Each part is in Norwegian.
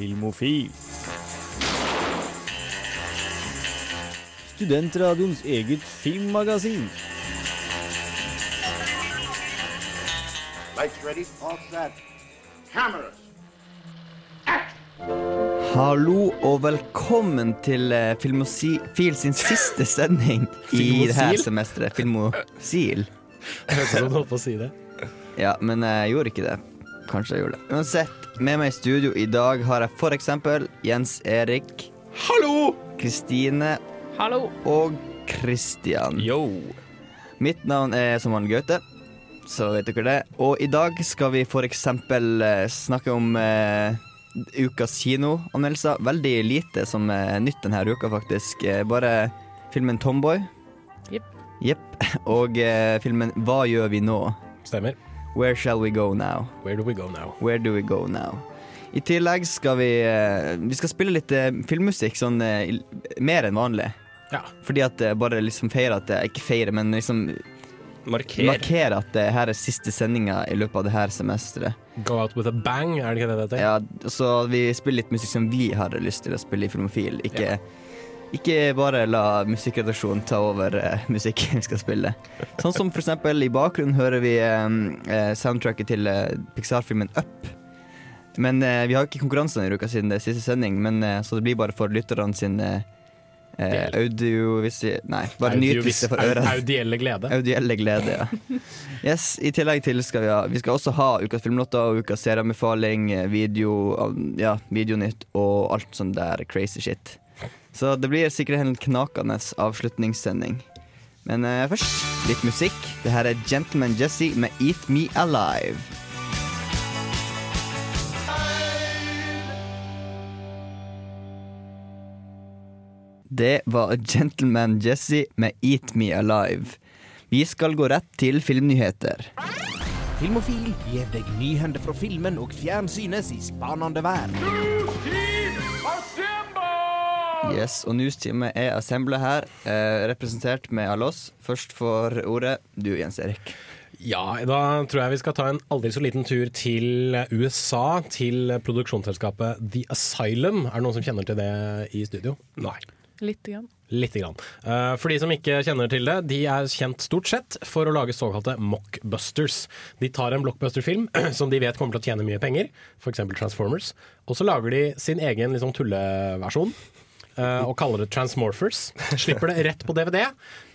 Filmofil. Studentradioens eget filmmagasin. Ready, all set. Cameras. Hallo og velkommen til Filmosil Filmofil sin siste sending i det her semesteret. Filmosil. Jeg hørte du holdt på å si det. Ja, men jeg gjorde ikke det. Kanskje jeg gjorde det. Uansett, med meg i studio i dag har jeg for eksempel Jens Erik, Hallo! Kristine Hallo. og Christian. Yo. Mitt navn er som vanlig Gaute, så vet dere det. Og i dag skal vi for eksempel eh, snakke om eh, ukas kinoanmeldelser. Veldig lite som er nytt denne uka, faktisk. Eh, bare filmen 'Tomboy'. Jepp. Yep. Og eh, filmen 'Hva gjør vi nå'? Stemmer. 'Where shall we go now'? Where do we go now? Where do we go now? I tillegg skal vi eh, Vi skal spille litt eh, filmmusikk, sånn eh, mer enn vanlig. Ja. Fordi at bare liksom feirer at Ikke feirer, men liksom Marker. at det her er siste sendinga i løpet av det her semesteret. Go out with a bang, er det ikke det det heter? Ja, så vi spiller litt musikk som vi har lyst til å spille i Filmofil. Ikke, ikke bare la musikkredaksjonen ta over uh, musikken vi skal spille. Sånn som for eksempel i bakgrunnen hører vi uh, soundtracket til uh, Pixar-filmen Up. Men vi har ikke konkurranse denne uka siden det er siste sending, men, så det blir bare for lytterne sin eh, eh. Nei, bare nytelse for øret. Audielle glede. Audielle glede, ja. Yes, I tillegg til skal vi ha Vi skal også ha ukas filmlåter og ukas serieanbefaling, video, ja, videonytt og alt sånn der crazy shit. Så det blir sikkert en knakende avslutningssending. Men uh, først litt musikk. Det her er Gentleman Jesse med Eat Me Alive. Det var Gentleman Jesse med Eat Me Alive. Vi skal gå rett til filmnyheter. Filmofil gir deg nyhender fra filmen og fjernsynets i spanende verden. Yes, og Newsteamet er Assemble her, eh, representert med alle oss. Først får ordet du, Jens Erik. Ja, da tror jeg vi skal ta en aldri så liten tur til USA, til produksjonsselskapet The Asylum. Er det noen som kjenner til det i studio? Nei. Lite grann. Lite grann. Eh, For de som ikke kjenner til det, de er kjent stort sett for å lage såkalte mockbusters. De tar en blockbuster-film som de vet kommer til å tjene mye penger, f.eks. Transformers, og så lager de sin egen liksom, tulleversjon. Eh, og kaller det Transmorphers. Slipper det rett på DVD,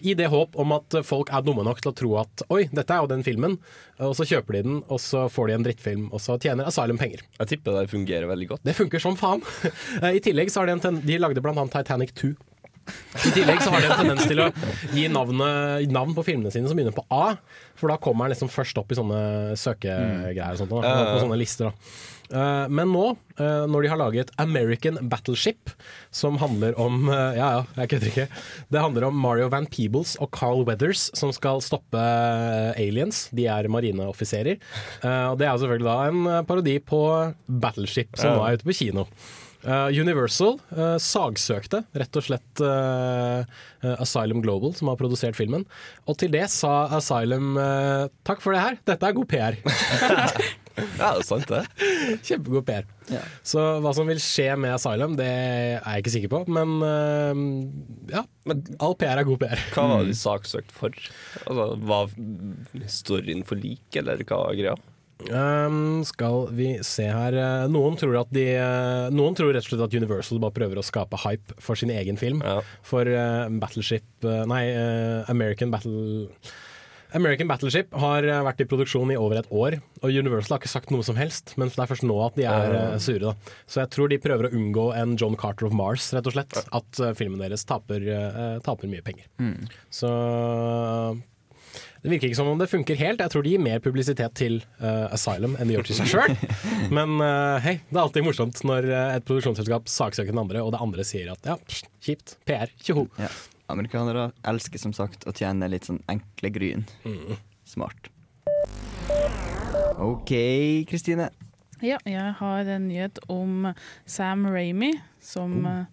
i det håp om at folk er dumme nok til å tro at oi, dette er jo den filmen. Og så kjøper de den, og så får de en drittfilm, og så tjener Asylum penger. Jeg tipper det fungerer veldig godt. Det funker som faen. Eh, I tillegg så har de en ten De lagde annet Titanic 2. I tillegg så har de en tendens til å gi navnet, navn på filmene sine som begynner på A. For da kommer den liksom først opp i sånne søkegreier og sånt. Da, på sånne lister da. Eh, Men nå, eh, når de har laget American Battleship, som handler om eh, Ja ja, jeg kødder ikke. Det handler om Mario Van Peebles og Carl Weathers som skal stoppe aliens. De er marineoffiserer. Og det er selvfølgelig da en parodi på Battleship, som nå er ute på kino. Eh, Universal uh, sagsøkte rett og slett uh, Asylum Global, som har produsert filmen. Og til det sa Asylum takk for det her, dette er god PR. Ja, det er sant, det. Kjempegod PR. Så hva som vil skje med Asylum, det er jeg ikke sikker på. Men eh, ja, all PR er god PR. Hva var de saksøkt for? Altså, Var storyen for lik, eller hva var greia? Um, skal vi se her eh, Noen tror at de eh, Noen tror rett og slett at Universal bare prøver å skape hype for sin egen film. Ja. For uh, Battleship Nei, uh, American Battle American Battleship har vært i produksjon i over et år, og Universal har ikke sagt noe som helst. Men det er først nå at de er sure. Da. Så jeg tror de prøver å unngå en John Carter of Mars, rett og slett. At filmen deres taper, taper mye penger. Så det virker ikke som om det funker helt. Jeg tror de gir mer publisitet til uh, Asylum enn de gjør til seg sjøl. Men uh, hei, det er alltid morsomt når eh, et produksjonsselskap saksøker den andre, og det andre sier at ja, kjipt, PR, tjoho. Ja. Amerikanere elsker som sagt å tjene litt sånn enkle gryn. Smart. OK, Kristine. Ja, jeg har en nyhet om Sam Ramy, som eh,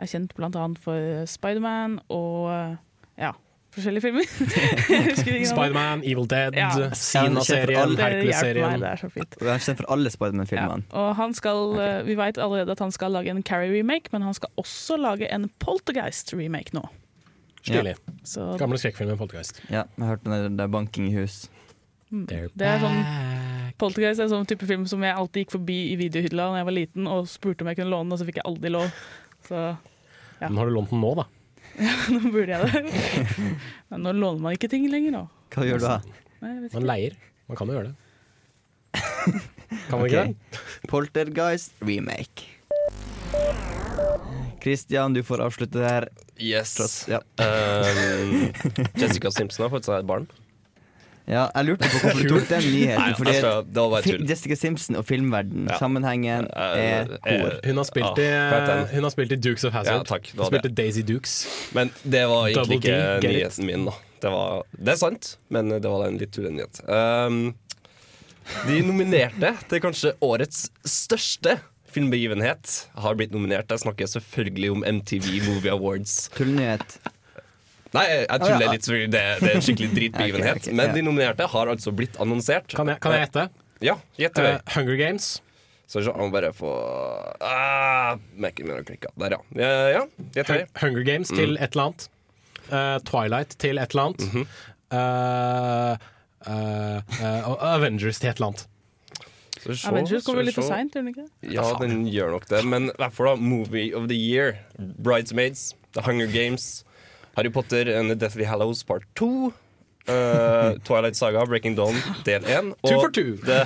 er kjent annet for Spiderman og ja, forskjellige filmer. Spiderman, Evil Dead, Ja. Sina-serien, Det Hercules-serien. det er så fint. Og kjent for alle Spiderman-filmene. Og han skal, okay. vi vet allerede at han skal lage en Carrie-remake, men han skal også lage en Poltergeist-remake nå. Stilig. Så Gamle skrekkfilmen Poltergeist. Ja, jeg hørte den der, er banking i hus. They're det er sånn. Poltergeist er en sånn type film som jeg alltid gikk forbi i videohylla da jeg var liten og spurte om jeg kunne låne den, og så fikk jeg aldri lov. Så ja. Men har du lånt den nå, da? nå burde jeg det. Men nå låner man ikke ting lenger da. Hva gjør du da? Nei, jeg vet Man ikke. leier. Man kan jo gjøre det. Kan man ikke det? Poltergeist remake. Christian, du får avslutte det her. Yes. Tross, ja. Um, Jessica Simpson har fått seg et barn. Ja, jeg lurte på hvorfor du tok den nyheten. Nei, fordi jeg det var tull. Jessica Simpson og filmverden, Ja. sammenhengen er kor. Hun har spilt, i, hva hun har spilt i Dukes of Hazard. Ja, takk, Hun spilte det. Daisy Dukes. Men det var egentlig Double D, ikke it? nyheten min, da. Det, var, det er sant, men det var en litt tullenyhet. Um, de nominerte til kanskje årets største filmbegivenhet har blitt nominert. Jeg snakker selvfølgelig om MTV Movie Awards. Tullnyhet. Nei, jeg, tuller ja. litt. Det, det er en skikkelig dritbegivenhet. okay, okay, Men ja. de nominerte har altså blitt annonsert. Kan jeg, kan jeg gjette? Ja, gjett Eh, det. Hunger Games. Så jeg må bare få uh, Mac-en min har klikka. Der, ja. Ja, ja det. Hunger Games til et eller annet. Uh, Twilight til et eller annet. Eh, eh, uh, og Avengers til et eller annet. Så se, Avengers så kommer litt for seint, gjør den ikke det? Ja, den gjør nok det. Men i hvert fall da, Movie of the Year. Bridesmaids, The Hunger Games, Harry Potter and The Deathly Hallows Part 2. Uh, Twilight Saga, Breaking Dawn del 1. Og Two for two. The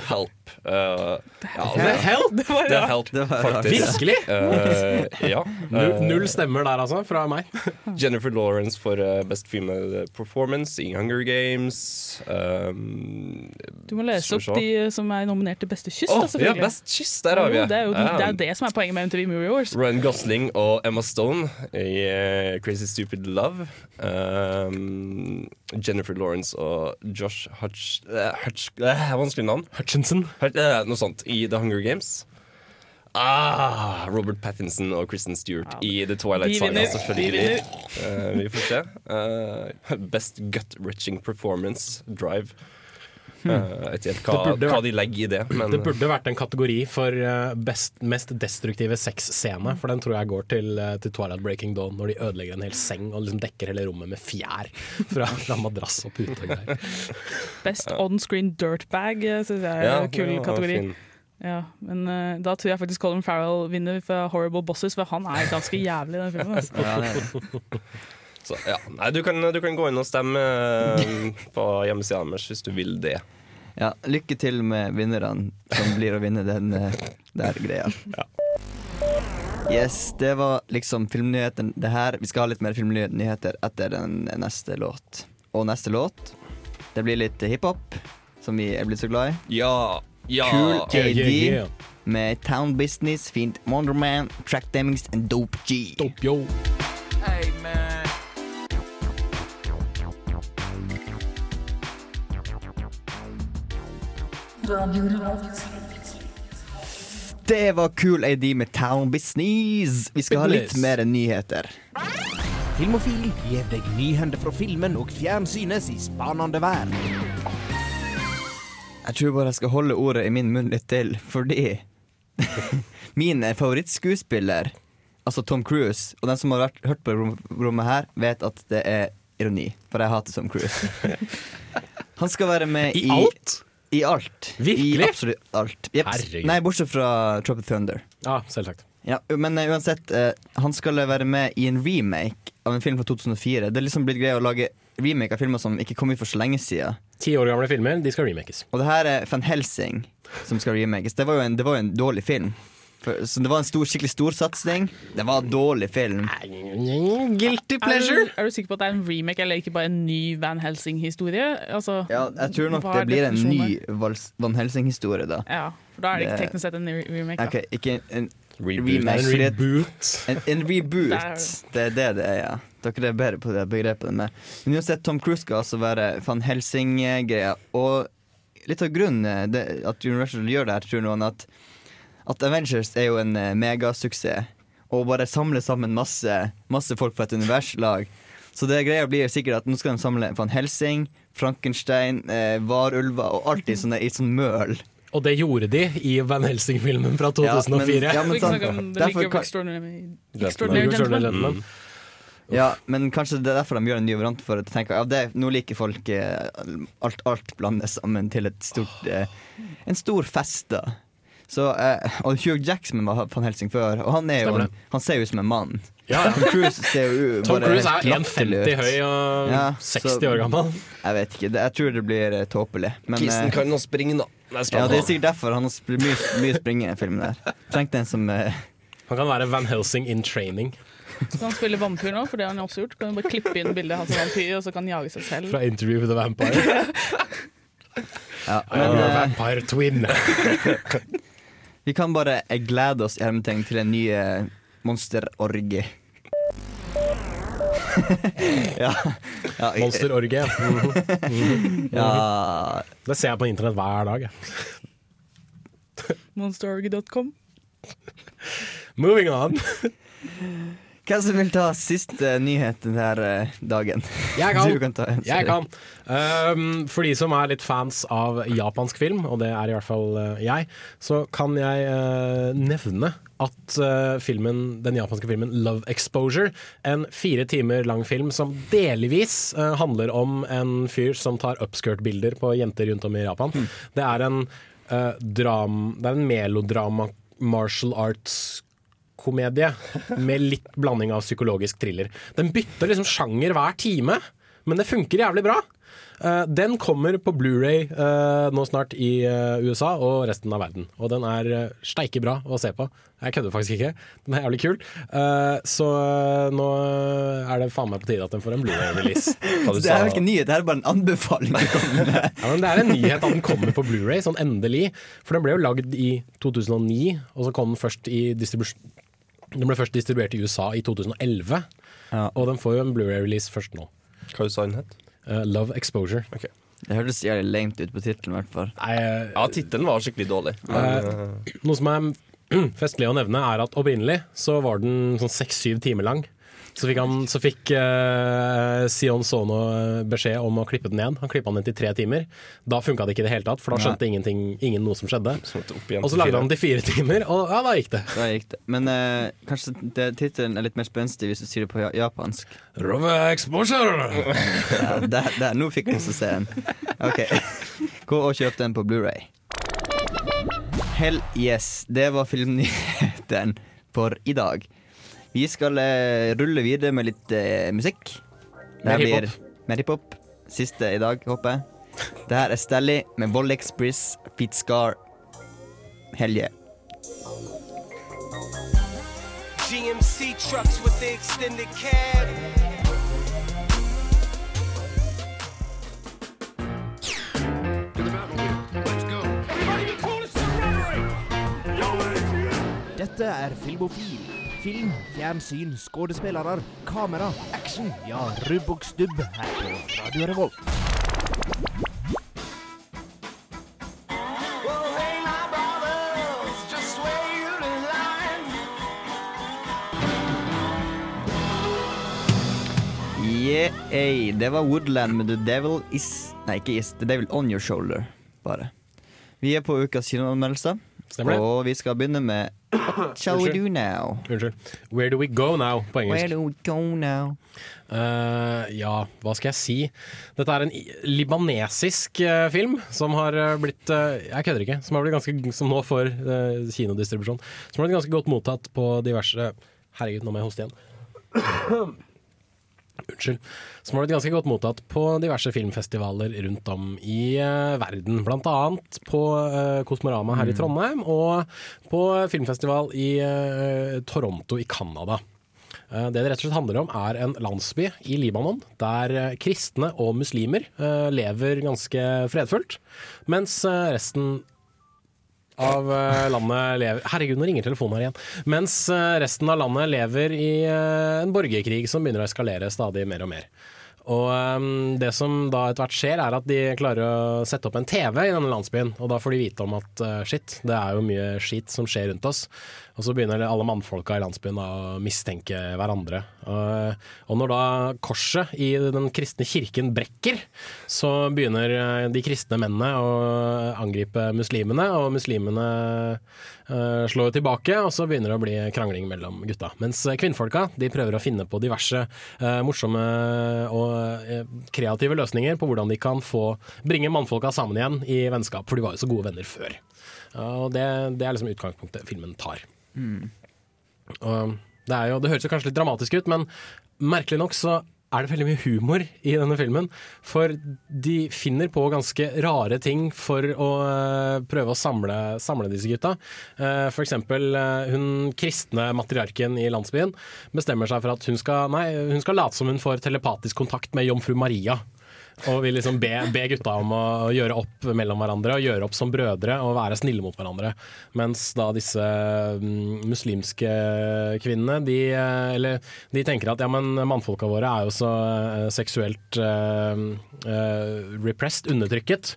Help. Eh, ja, The The, hell? The Help, Det var rart. Virkelig? Uh, ja. Null, Eh, null stemmer der, altså, fra meg. Jennifer Lawrence for Best Female Performance i Hunger Games. Um, Du må lese opp de som er nominert til beste kyss, oh, da, ja. Best Kyss, der har vi oh, det, er jo, det er det som er poenget med MTV Movie Awards. Ryan Gosling og Emma Stone i Crazy Stupid Love. Um, Jennifer Lawrence og Josh Hutch... Uh, Hutch uh, Vanskelig navn. Hutchinson. Hutch, jeg noe sånt i The Hunger Games. Ah, Robert Pattinson og Kristen Stewart i The Twilight Saga, selvfølgelig. Uh, vi får se. Uh, best gut-wrenching performance, Drive. Eh, jeg vet ikke hva, hva de legger i det, men Det burde vært en kategori for eh, best, mest destruktive sexscene. For den tror jeg går til, eh, til Twilight Breaking Dawn, når de ødelegger en hel seng og liksom dekker hele rommet med fjær fra, fra madrass og pute og greier. Best on screen dirtbag syns jeg er ja, en kul kategori. fin. Ja, men uh, da tror jeg faktisk Colin Farrell vinner for Horrible Bosses, for han er ganske jævlig i den filmen. Altså. Ja, det, Så, ja. Nei, du kan, du kan gå inn og stemme eh, på hjemmesida deres hvis du vil det. ja, lykke til med vinnerne som blir å vinne den eh, der greia. Yes, det var liksom filmnyheten. Det her, vi skal ha litt mer filmnyheter etter den neste låt. Og neste låt, det blir litt hiphop, som vi er blitt så glad i. Ja! ja. Cool AD yeah, yeah. med Town Business, fint Wonderman, Track Demings and Dope G. Dope, yo. Det var Cool AD med Town Business. Vi skal ha litt mer nyheter. Filmofil gir deg nyhender fra filmen og fjernsynets i spanende verden. Jeg tror bare jeg skal holde ordet i min munn litt til, fordi min favorittskuespiller, altså Tom Cruise, og den som har vært, hørt på rommet her, vet at det er ironi, for jeg hater Tom Cruise. Han skal være med i I alt? I alt. Virkelig? I absolutt alt. Jeps. Herregud. Nei, bortsett fra Tropic Thunder. Ja, selvsagt. Ja, men eh, uansett, eh, han skal være med i en remake av en film fra 2004. Det er liksom blitt greia å lage remake av filmer som ikke kom ut for så lenge siden. Ti år gamle filmer, de skal remakes. Og det her er Van Helsing som skal remakes. Det var jo en, det var jo en dårlig film. Så det var en stor, skikkelig storsatsing. Det var en dårlig film. Guilty Er du, er du sikker på at det er en remake eller ikke bare en ny Van Helsing-historie? Altså, Ja, jeg tror nok det blir en ny Van Helsing-historie, da. Ja, for da er det ikke teknisk sett en remake. Da. Okay, ikke en, en Reboot. remake. En reboot. En, en reboot. Det er det det er, ja. Dere er bedre på det begrepet meg. Men uansett, Tom Cruise skal altså være Van Helsing-greia. Og litt av grunnen det, at Universal gjør det her, tror noen at at Avengers er jo en eh, megasuksess. Og bare samle sammen masse, masse folk på et universlag. Så det greia blir sikkert at nå skal de samle Van Helsing, Frankenstein, eh, varulver og alt i sånne, i sånn møl. Og det gjorde de i Van Helsing-filmen fra Ja, men- 2004. ja, men om The Derfor kan-. Gentlemen. Ja, men kanskje det er derfor de gjør en ny variant. For å tenke ja, det, Nå liker folk eh, alt, alt blandes sammen til et stort, eh, en stor fest. da så, eh, Og Hugh Jackson var Van Helsing før, og han, er jo, han ser jo ut som en mann. Ja, ja. Tom Cruise ser jo Tom Cruise er 1,50 høy og Ja, 60 så- år gammel. Jeg vet ikke, jeg tror det blir eh, tåpelig. Men Kisten eh, kan nå springe, da. Nei, ja, det er sikkert derfor han har mye, mye springe i filmen der. Trengte en som eh, Han kan være Van Helsing in training Så kan han spille vampyr nå, for det har han også gjort. Kan han bare klippe inn bildet hans han som vampyr, og så kan han jage seg selv. fra Interview with a Vampire. ja, I'm men, a eh, vampire twin. Vi kan bare eh, glede oss i hermetegn til en ny eh, monsterorgie. ja, ja, Monsterorgie. Ja, Det ser jeg på internett hver dag. jeg. Monsterorgy.com. Moving on. Hvem som vil ta siste nyhet denne eh, dagen? Jeg kan. Kan ta. Jeg kan. Um, for de som er litt fans av japansk film, og det er i hvert fall eh, jeg, så kan jeg uh, nevne at uh, filmen, den japanske filmen Love Exposure, en fire timer lang film som delvis uh, handler om en fyr som tar upskirt-bilder på jenter rundt om i Japan. Det er en uh, dram, Det er en melodrama martial arts komedie med litt blanding av psykologisk thriller. Den bytter liksom sjanger hver time, men det funker jævlig bra. Eh, den kommer på Blu-ray eh, nå snart i eh, USA og resten av verden. Og den er uh, steike bra å se på. Jeg kødder faktisk ikke. Den er jævlig kul. Eh, så nå er det faen meg på tide at den får en Blu-ray-release. Det er jo ikke en nyhet, det er bare en anbefaling. Ja, men Det er en nyhet at den kommer på Blu-ray, sånn endelig. For den ble jo lagd i 2009, og så kom den først i distribusjon Den ble først distribuert i USA i 2011, Ja. og den får jo en Blu-ray-release først nå. Hva du sa den het? Uh, Love Exposure. Det hørtes jævlig lame ut på tittelen, i hvert fall. Eh, Ja, tittelen var skikkelig dårlig. Eh, noe som er festlig å nevne, er at opprinnelig så var den sånn seks-syv timer lang. Så fikk, han, så fikk uh, Sion Sono beskjed om å klippe den igjen. Han klippa den inn til tre timer. Da funka det ikke i det hele tatt, for da skjønte ingenting, ingen noe som skjedde. Og så lagde han den til fire timer, og ja, da gikk det. Da gikk det. Men uh, kanskje det- tittelen er litt mer spenstig hvis du sier det på japansk. Rove Exposure! Ja, der, der, nå fikk vi også se den. Ok, Gå og kjøp den på Blu-ray Hell yes, det var filmnyheten for i dag. Vi skal eh, rulle videre med litt eh, musikk. Det her Mer hiphop. blir mer hiphop. Siste i dag, håper jeg. Det her er Stelly med Voll Express, Feet Scar, Helje. GMC trucks with the extended cab. Dette er Filmofil. Film, fjernsyn, skuespillere, kamera, action. Ja, rubb og stubb her på Radio Revolt. Yeah, ey, det var Woodland med The Devil Is Nei, ikke Is. The Devil On Your Shoulder, bare. Vi er på ukas kinoanmeldelser, Stemmer det. og vi skal begynne med What shall we do now? Unnskyld. Where do we go now, på Where do we go now? Uh, ja, hva skal jeg si? Dette er en libanesisk uh, film som har eh, blitt uh, Jeg kødder ikke. Som, har blitt ganske, som nå får kinodistribusjon. Som har blitt ganske godt mottatt på diverse Herregud, nå må jeg hoste igjen. Unnskyld. Som har blitt ganske godt mottatt på diverse filmfestivaler rundt om i uh, verden. Blant annet på uh, Kosmorama her i Trondheim, og på filmfestival i uh, Toronto i Canada. Det det rett og slett handler om, er en landsby i Libanon der kristne og muslimer lever ganske fredfullt, mens resten av eh, landet lever Herregud, nå ringer telefonen her igjen. Mens eh, resten av landet lever i eh, en borgerkrig som begynner å eskalere stadig mer og mer. Og det som da etter hvert skjer, er at de klarer å sette opp en TV i denne landsbyen. Og da får de vite om at shit, det er jo mye skit som skjer rundt oss. Og så begynner alle mannfolka i landsbyen å mistenke hverandre Og, når da korset i den kristne kirken brekker, så begynner eh, de kristne mennene å angripe muslimene, og muslimene eh, slår tilbake, og så begynner det å bli krangling mellom gutta. Mens kvinnfolka de prøver å finne på diverse eh, morsomme og kreative løsninger på hvordan de kan få bringe mannfolka sammen igjen i vennskap, for de var jo så gode venner før. Og det, det er liksom utgangspunktet filmen tar. Og det, jo, det høres jo kanskje litt dramatisk ut, men merkelig nok så er det veldig mye humor i denne filmen. For de finner på ganske rare ting for å eh, prøve å samle, samle disse gutta. Eh, for eksempel eh, hun kristne matriarken i landsbyen bestemmer seg for at hun skal, nei, hun skal late som hun får telepatisk kontakt med jomfru Maria. Og vil liksom be, be gutta om å gjøre opp mellom hverandre og gjøre opp som brødre og være snille mot hverandre. Mens da disse mm, muslimske kvinnene, de, eh, eller, de tenker at ja, men mannfolka våre er jo så eh, seksuelt uh, uh, repressed, undertrykket.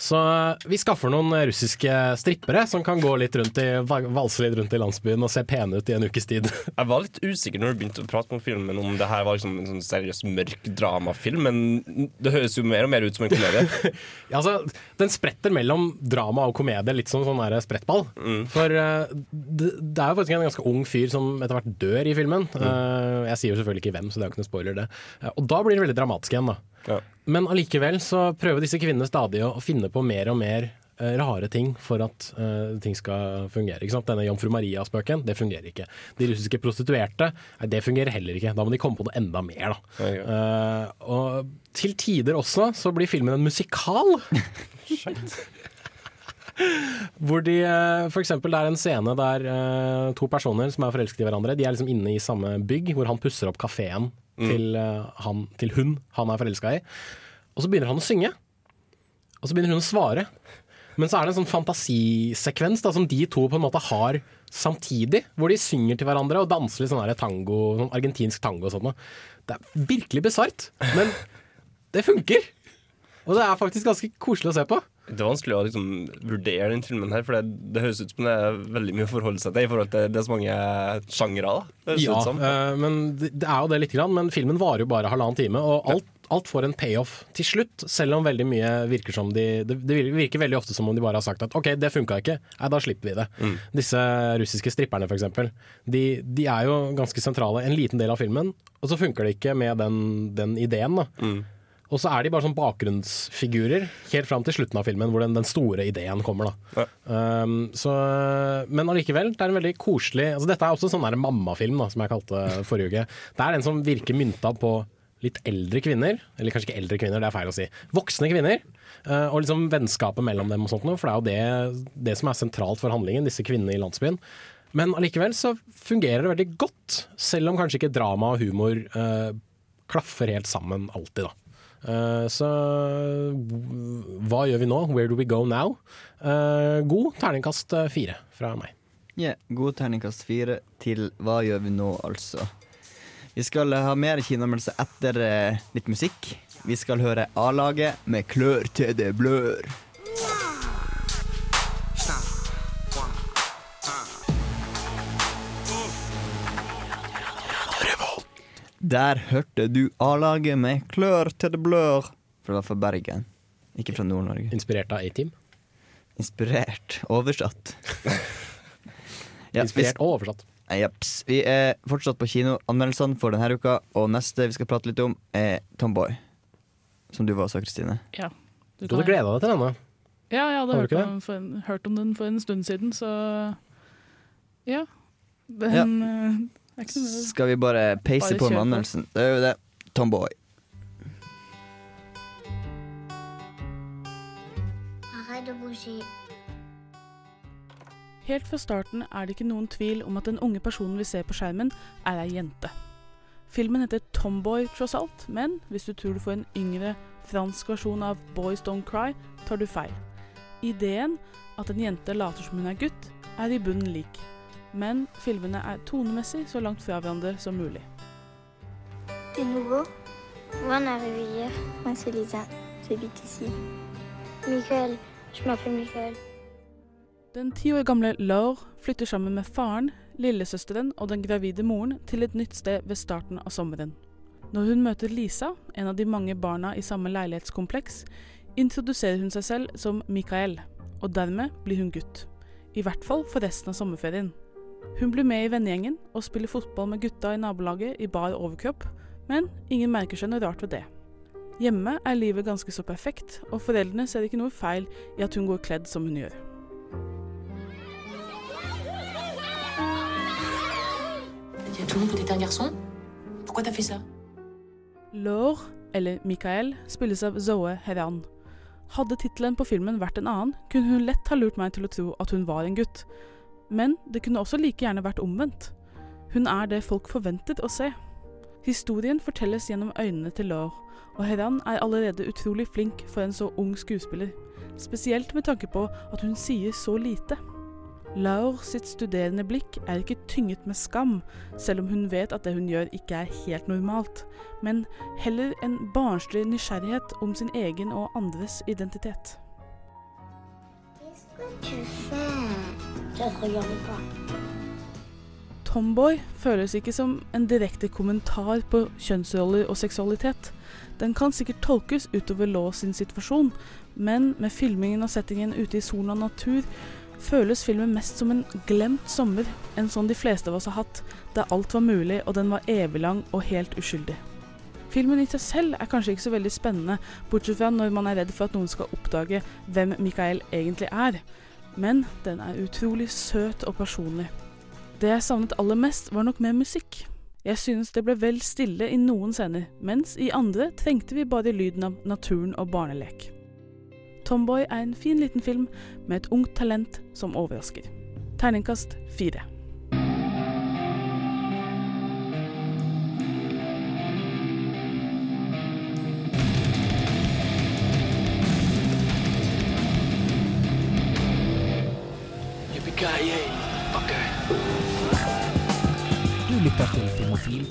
Så eh, vi skaffer noen russiske strippere som kan gå litt rundt i, valse litt rundt i landsbyen og se pene ut i en ukes tid. Jeg var litt usikker når du begynte å prate om filmen om det her var liksom en sånn seriøs mørk dramafilm, men det høres jo mer og mer ut som en komedie. Ja, altså, den spretter mellom drama og komedie, litt som sånn der sprettball. For uh, det, det er jo faktisk en ganske ung fyr som etter hvert dør i filmen. Eh, jeg sier jo selvfølgelig ikke hvem, så det er jo ikke noe spoiler, det. Uh, og da blir det veldig dramatisk igjen, da. Ja. Men allikevel så prøver disse kvinnene stadig å finne på mer og mer eh, rare ting for at uh, ting skal fungere. Denne Jomfru Maria-spøken, det fungerer ikke. De russiske prostituerte, nei, det fungerer heller ikke. Da må de komme på noe enda mer, da. Ja, Eh, og til tider også så blir filmen en musikal. Hvor de For eksempel det er en scene der to personer som er forelsket i hverandre, de er liksom inne i samme bygg, hvor han pusser opp kafeen til, eh, han, til hun han er forelska i. Og så begynner han å synge. Og så begynner hun å svare. Men så er det en sånn fantasisekvens da, som de to på en måte har samtidig, hvor de synger til hverandre og danser litt sånn tango, sånn argentinsk tango og sånt. Det er virkelig bisart, men det funker. Og det er faktisk ganske koselig å se på. Det er vanskelig å liksom vurdere den filmen her, for det, det høres ut som det er veldig mye å forholde seg til i forhold til det er så mange høres Ja, eh, men det, det er jo det lite grann. Men filmen varer jo bare halvannen time, og alt, alt får en payoff til slutt. Selv om veldig mye virker som de Det, det virker veldig ofte som om de bare har sagt at OK, det funka ikke, nei, da slipper vi det. Disse russiske stripperne, eksempel. De, de er jo ganske sentrale en liten del av filmen, og så funker det ikke med den, den ideen. da. Og så er de bare sånn bakgrunnsfigurer helt fram til slutten av filmen, hvor den, den store ideen kommer. da. Um, så, men allikevel, det er en veldig koselig altså Dette er også sånn der mammafilm, da, som jeg kalte forrige uke. Det er en som virker mynta på litt eldre kvinner, eller kanskje ikke eldre kvinner, det er feil å si. Voksne kvinner. uh, og liksom vennskapet mellom dem og sånt noe, for det er jo det, det som er sentralt for handlingen, disse kvinnene i landsbyen. Men allikevel så fungerer det veldig godt, selv om kanskje ikke drama og humor uh, klaffer helt sammen alltid, da. Eh, så hva gjør vi nå? Where do we go now? Uh, god terningkast eh, fire fra meg. Ja, god terningkast fire til Hva gjør vi nå, altså. Vi skal ha mer kinoanmeldelse etter litt musikk. Vi skal høre A-laget med 'Klør til det blør'. Der hørte du A-laget med 'Klør til det blør'. For det var fra Bergen, ikke fra Nord-Norge. Inspirert av A-Team. Inspirert. Oversatt. Ja, Inspirert og oversatt. Jepps. Vi er fortsatt på kinoanmeldelsene for denne uka, og neste vi skal prate litt om, er Tomboy. Som du var også, Kristine. Ja. Du Du hadde gleda deg til denne. Ja, jeg hadde hørt, om, for en, hørt om den for en stund siden, så ja. Den eh, ikke noe Skal vi bare peise Bare på med anmeldelsen? Det er jo det. Tomboy. Helt fra starten er det ikke noen tvil om at den unge personen vi ser på skjermen, er ei jente. Filmen heter Tomboy, tross alt, men hvis du tror du får en yngre fransk versjon av Boys Don't Cry, tar du feil. Ideen, at en jente later som hun er gutt, er i bunnen lik. Men filmene er tonemessig så langt fra hverandre som mulig. T'es nouveau on est hier. Moi, c'est Lisa. J'habite ici. Michael. Je m'appelle Michael. Den ti år gamle Laure flytter sammen med faren, lillesøsteren og den gravide moren til et nytt sted ved starten av sommeren. Når hun møter Lisa, en av de mange barna i samme leilighetskompleks, introduserer hun seg selv som Mikael, og dermed blir hun gutt. I hvert fall for resten av sommerferien. Hun blir med i vennegjengen og spiller fotball med gutta i nabolaget i bar overkropp, men ingen merker seg noe rart ved det. Hjemme er livet ganske så perfekt, og foreldrene ser ikke noe feil i at hun går kledd som hun gjør. Laure, eller Mikael, spilles av Zoe Heran. Hadde tittelen på filmen vært en annen, kunne hun lett ha lurt meg til å tro at hun var en gutt. Men det kunne også like gjerne vært omvendt. Hun er det folk forventet å se. Historien fortelles gjennom øynene til Laure, og Heran er allerede utrolig flink for en så ung skuespiller. Spesielt med tanke på at hun sier så lite. Laure sitt studerende blikk er ikke tynget med skam, selv om hun vet at det hun gjør ikke er helt normalt, men heller en barnslig nysgjerrighet om sin egen og andres identitet. Det skal tu fais Pas. Tomboy føles ikke som en direkte kommentar på kjønnsroller og seksualitet. Den kan sikkert tolkes utover Law sin situasjon, men med filmingen og settingen ute i solen og natur føles filmen mest som en glemt sommer, en sånn de fleste av oss har hatt, der alt var mulig og den var eviglang og helt uskyldig. Filmen i seg selv er kanskje ikke så veldig spennende, bortsett fra når man er redd for at noen skal oppdage hvem Mikael egentlig er, men den er utrolig søt og personlig. Det jeg savnet aller mest, var nok mer musikk. Jeg synes det ble vel stille i noen scener, mens i andre trengte vi bare lyden av naturen og barnelek. Tomboy er en fin liten film med et ungt talent som overrasker. Terningkast fire.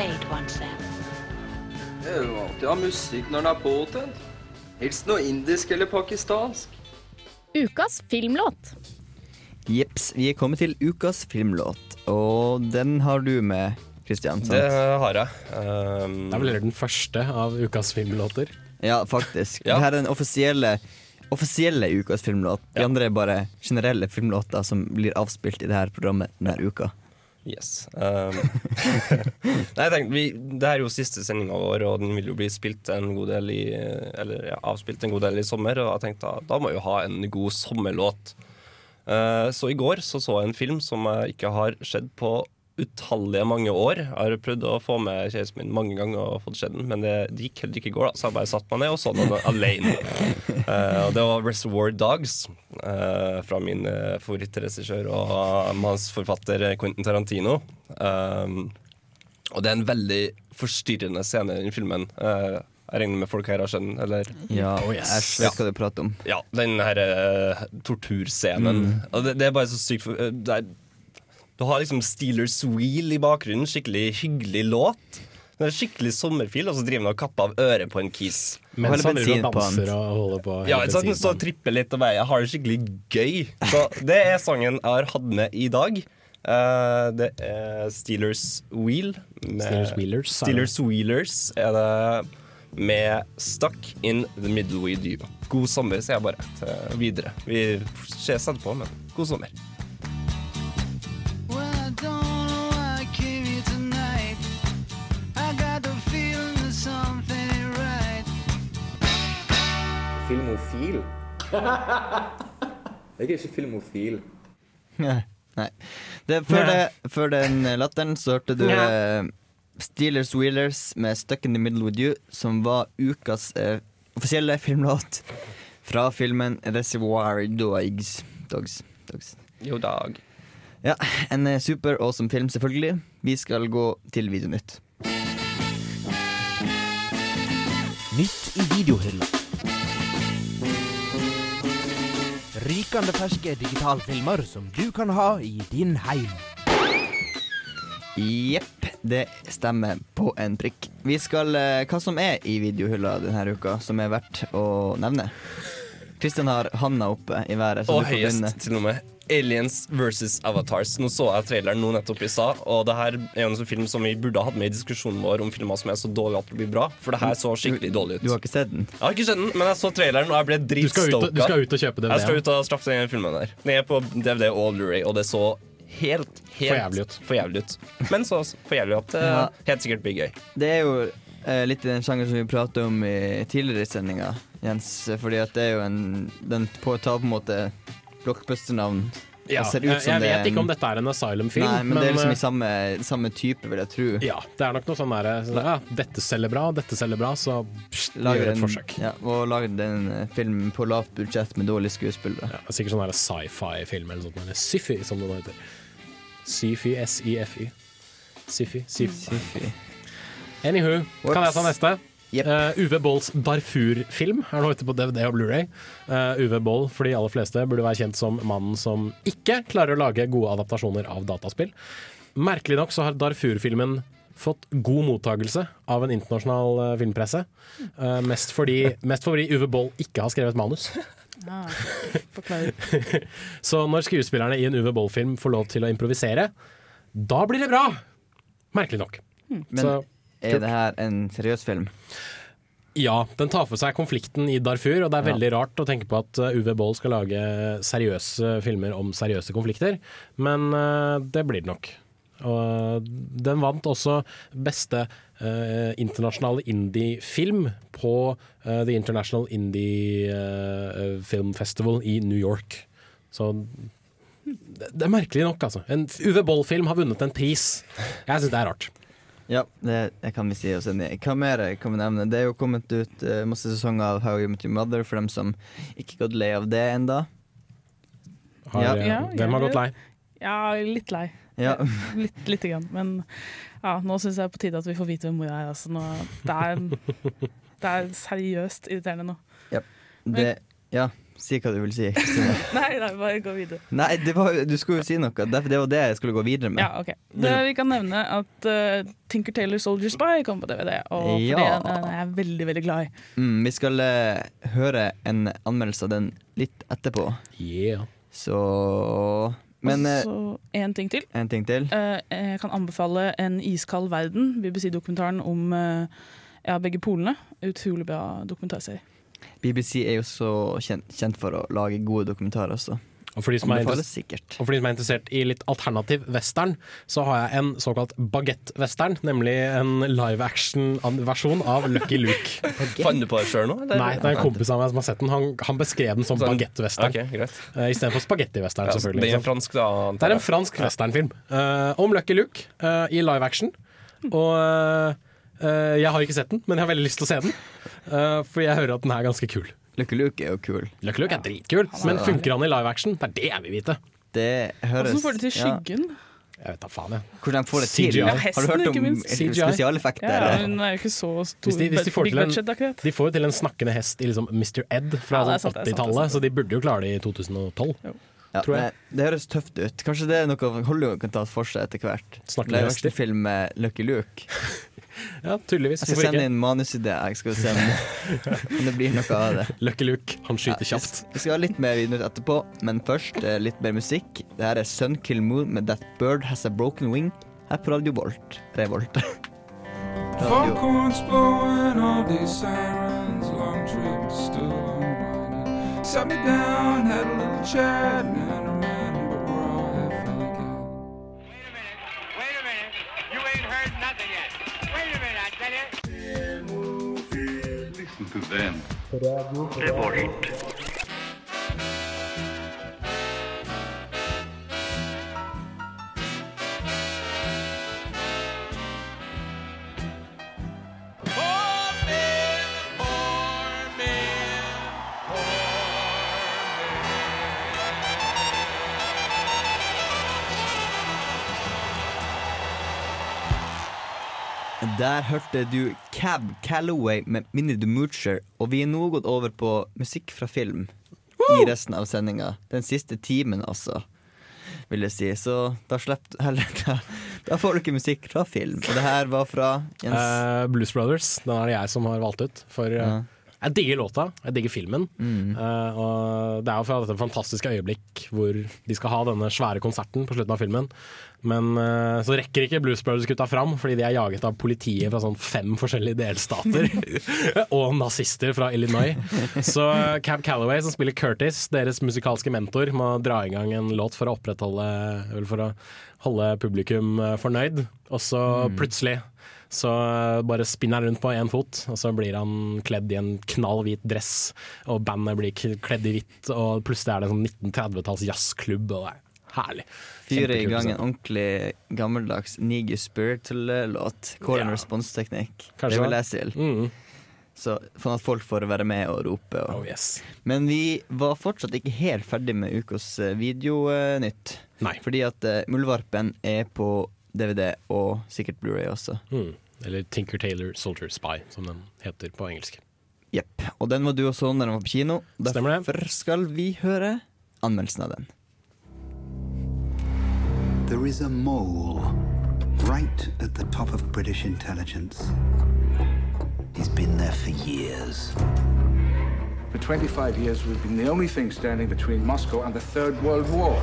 Played once then. Det er jo alltid å ha musikk når den er påtent. Helst noe indisk eller pakistansk. Ukas filmlåt. Jeps, vi er kommet til ukas filmlåt, og den har du med, Kristian. Det har jeg. Um, Det er vel den første av ukas filmlåter. Ja, faktisk. Ja. Dette er den offisielle, offisielle ukas filmlåt. De Ja. andre er bare generelle filmlåter som blir avspilt i det her programmet denne uka. Yes. Um, nei, jeg tenkte, vi, det er jo siste sendinga vår, og den vil jo bli spilt en god del i Eller ja, avspilt en god del i sommer, og jeg tenkte da, da må jeg jo ha en god sommerlåt. Uh, så i går så, så jeg en film som jeg ikke har sett på utallige mange år. Jeg har prøvd å få med kjæresten min mange ganger og fått sett den, men det, det gikk heller ikke i går, da, så jeg bare satte meg ned og så den alene. Uh, og det var Reservoir Dogs uh, fra min uh, favorittregissør og mannsforfatter Quentin Tarantino. Um, og det er en veldig forstyrrende scene i den filmen. Uh, jeg regner med folk her har skjønt den, eller? Ja, Oh, yes. jeg vet hva du prater om. Ja, den her uh, torturscenen. Og det, det er bare så sykt for, uh, det er, Du har liksom Steelers Wheel i bakgrunnen, skikkelig hyggelig låt. Det er skikkelig sommerfil, og så driver han og kapper av øret på en kis. Mens han driver og danser og holder på. Ja, står og tripper litt og bare har det skikkelig gøy. Så det er sangen jeg har hatt med i dag. Uh, det er Steelers Wheel. Steelers Wheelers, er. Steelers Wheelers er det med Stuck in the Middle with You. God sommer, sier jeg bare videre. Vi ses etterpå, men god sommer. Filmofil? Jeg er ikke filmofil. Nei. Det, før, det, før den latteren så hørte du eh, Steelers Wheelers med 'Stuck in the Middle with You', som var ukas eh, offisielle filmlåt fra filmen 'Reservoir Dogs'. Dogs. Dogs. Jo dag. Ja, en eh, super awesome film, selvfølgelig. Vi skal gå til Videonytt. Nytt i videohylla. Rykende ferske digitalfilmer som du kan ha i din heim. Jepp, det stemmer på en prikk. Vi skal eh, Hva som er i videohylla denne uka, som er verdt å nevne? Kristian har handa oppe i været. så Og du får begynne. høyest, til og med. Aliens versus Avatars. Nå så jeg traileren nå nettopp i stad, og det her er en sånn film som vi burde ha hatt med i diskusjonen vår om filmer som er så dårlige at det blir bra. For det her så skikkelig dårlig ut. Du har ikke sett den? Jeg har ikke sett den, men jeg så traileren, og jeg ble Du dritstoka. du skal ut og kjøpe DVD. Jeg skal ut og straffe den filmen der. Den er på DVD og Blu-ray, og det så helt, helt For jævlig ut. for jævlig ut. Men så for jævlig at det Ja. helt sikkert blir gøy. Det er jo eh, litt i den sjangeren som vi pratet om i tidligere sendinger, Jens. Fordi at det er jo en Den på, tar på en måte blockbuster-navn. Ja, ser ut jeg som jeg det vet ikke om dette er en asylum-film, Nei, men, det er liksom eh, i samme, samme type, vil jeg tro. Ja, det er nok noe sånn derre så, ja, Dette selger bra, dette selger bra, så pst, gjør et en, forsøk. ja, og lager en eh, film på lavt budsjett med dårlige skuespillere. Ja, er sikkert sånn sci-fi-film eller noe sånt. Syfy, som det nå heter. Syfy, S-I-F-Y. Syfy. Syfy. Anywho, kan jeg ta neste? Eh, Uwe Bolls Darfur-film er nå ute på DVD og Blu-ray. Eh, Uwe Boll for de aller fleste burde være kjent som mannen som ikke klarer å lage gode adaptasjoner av dataspill. Merkelig nok så har Darfur-filmen fått god mottagelse av en internasjonal eh, filmpresse. Uh, mest, fordi, mest fordi Uwe Boll ikke har skrevet manus. Ah. Så når skuespillerne i en Uwe Boll-film får lov til å improvisere, da blir det bra! Merkelig nok. Men Så, er det her en seriøs film? ja, den tar for seg konflikten i Darfur, og det er Ja. veldig rart å tenke på at UV Uwe Boll skal lage seriøse filmer om seriøse konflikter, men uh, det blir det nok. Og den vant også beste uh, internasjonale indie-film på uh, The International Indie uh, Film Festival i New York. Så det, det er merkelig nok, altså. En Uwe Boll-film har vunnet en pris. Jeg syns det er rart. Ja, det, jeg kan vi si oss enig i. Hva mer kan vi nevne? Det er jo kommet ut uh, masse sesonger av How You Met Your Mother for dem som ikke gått lei av det. Har, Ja. uh, Ja, hvem har gått lei? Ja, litt lei. Ja. Litt, litt grann. Men ja, nå syns jeg det er på tide at vi får vite hvem mora er. Altså, nå, det, er en, det er seriøst irriterende nå. Ja. Det, ja, si hva du vil si. Nei, nei, bare gå videre. Nei, det var, du skulle jo si noe. Det, det var det jeg skulle gå videre med. Ja, ok. Det, vi kan nevne at uh, Tinker Taylor Soldier Spy kom på DVD, og for Ja. det den er jeg veldig, veldig glad i. Mm, vi skal uh, høre en anmeldelse av den litt etterpå. Yeah. Så Men eh, Og så én ting til. en ting til. Eh, jeg kan anbefale En iskald verden, BBC-dokumentaren om eh, ja, begge polene. Utrolig bra dokumentarserie. BBC er jo så kjent, kjent for å lage gode dokumentarer også. Og for, de som er Anbefales interess- sikkert. og for de som er interessert i litt alternativ western, så har jeg en såkalt bagett-western. Nemlig en live action-versjon av Lucky Luke. Fant du på det sjøl nå? eller? Nei, det er en kompis av meg som har sett den. Han, han beskrev den som Sånn- bagett-western. Okay. Uh, Istedenfor spagetti-western, Ja, selvfølgelig. Det er en fransk, da? Det er en fransk westernfilm uh, om Lucky Luke uh, i live action. Og uh, uh, jeg har ikke sett den, men jeg har veldig lyst til å se den. Uh, for jeg hører at den er ganske kul. Lucky Luke er jo kul. Lucky Luke er dritkul, men funker han i live action? Det er det jeg vil vite. Det høres Hvordan får de til ja. skyggen? Jeg vet da faen, jeg. Hvordan får det til? CGI. Ja, Har du hørt om spesialeffekter? Ja, hun er jo ikke så stor Hvis de, hvis de, får til en, de får jo til en snakkende hest i liksom Mr. Ed fra Ja, er sånn 80-tallet, så de burde jo klare det i 2012. Ja, tror jeg. Det, det høres tøft ut. Kanskje det er noe Hollywood kan ta for seg etter hvert. Snakke med hester. Live-action-film med Lucky Luke. Ja, tydeligvis. Jeg skal sende inn manusidé. Jeg skal se om, det blir noe av det. Lucky Luke, han skyter Ja, kjapt. Vi skal ha litt mer videre etterpå, men først eh, litt mer musikk. Det her er Sun Kill Moon med That Bird Has A Broken Wing her på Radio Bolt. Revolt. Radio. Foghorns blowing all these sirens, long trips unwinding. Sat me down, had a little chat, and I remember we're all half really good. Wait a minute. You ain't heard nothing yet. Wait a minute, I tell you. Listen to them. Poor Der hørte du Cab Calloway med Minnie the Moocher, og vi er nå gått over på musikk fra film i resten av sendinga. Den siste timen, altså, vil jeg si. Så da slipper heller da, da får du ikke musikk fra film. Og det her var fra Jens. Uh, Blues Brothers, den er det jeg som har valgt ut. For uh, Ja. Jeg digger låta, jeg digger filmen. Mm. Uh, og det er jo fra dette fantastiske øyeblikk hvor de skal ha denne svære konserten på slutten av filmen. Men uh, så rekker ikke Blues Brothers-gutta fram, fordi de er jaget av politiet fra sånn fem forskjellige delstater. og nazister fra Illinois. Så eh, Cab Calloway, som spiller Curtis, deres musikalske mentor, må dra i gang en låt for å opprettholde Eller for å holde publikum fornøyd. Og så plutselig så eh, bare spinner han rundt på én fot, og så blir han kledd i en knall hvit dress. Og bandet blir kledd i hvitt, og plutselig er det sånn 1930-talls jazzklubb. Og det er herlig. Fyre i gang en altså. ordentlig gammeldags Niggy Spiritual-låt. Call and Ja. response-teknikk. Det vil jeg til. Mm. Så for at folk får være med og rope. Og. Oh, yes. Men vi var fortsatt ikke helt ferdig med ukas eh, videonytt. Nei. Fordi at uh, Muldvarpen er på DVD og sikkert Blu-ray også. Mm. Eller Tinker Taylor Soldier Spy, som den heter på engelsk. Jepp. Og den var du også når den var på kino. Stemmer det. Derfor skal vi høre anmeldelsen av den. There is a mole right at the top of British intelligence. He's been there for years. For 25 years, we've been the only thing standing between Moscow and the Third World War.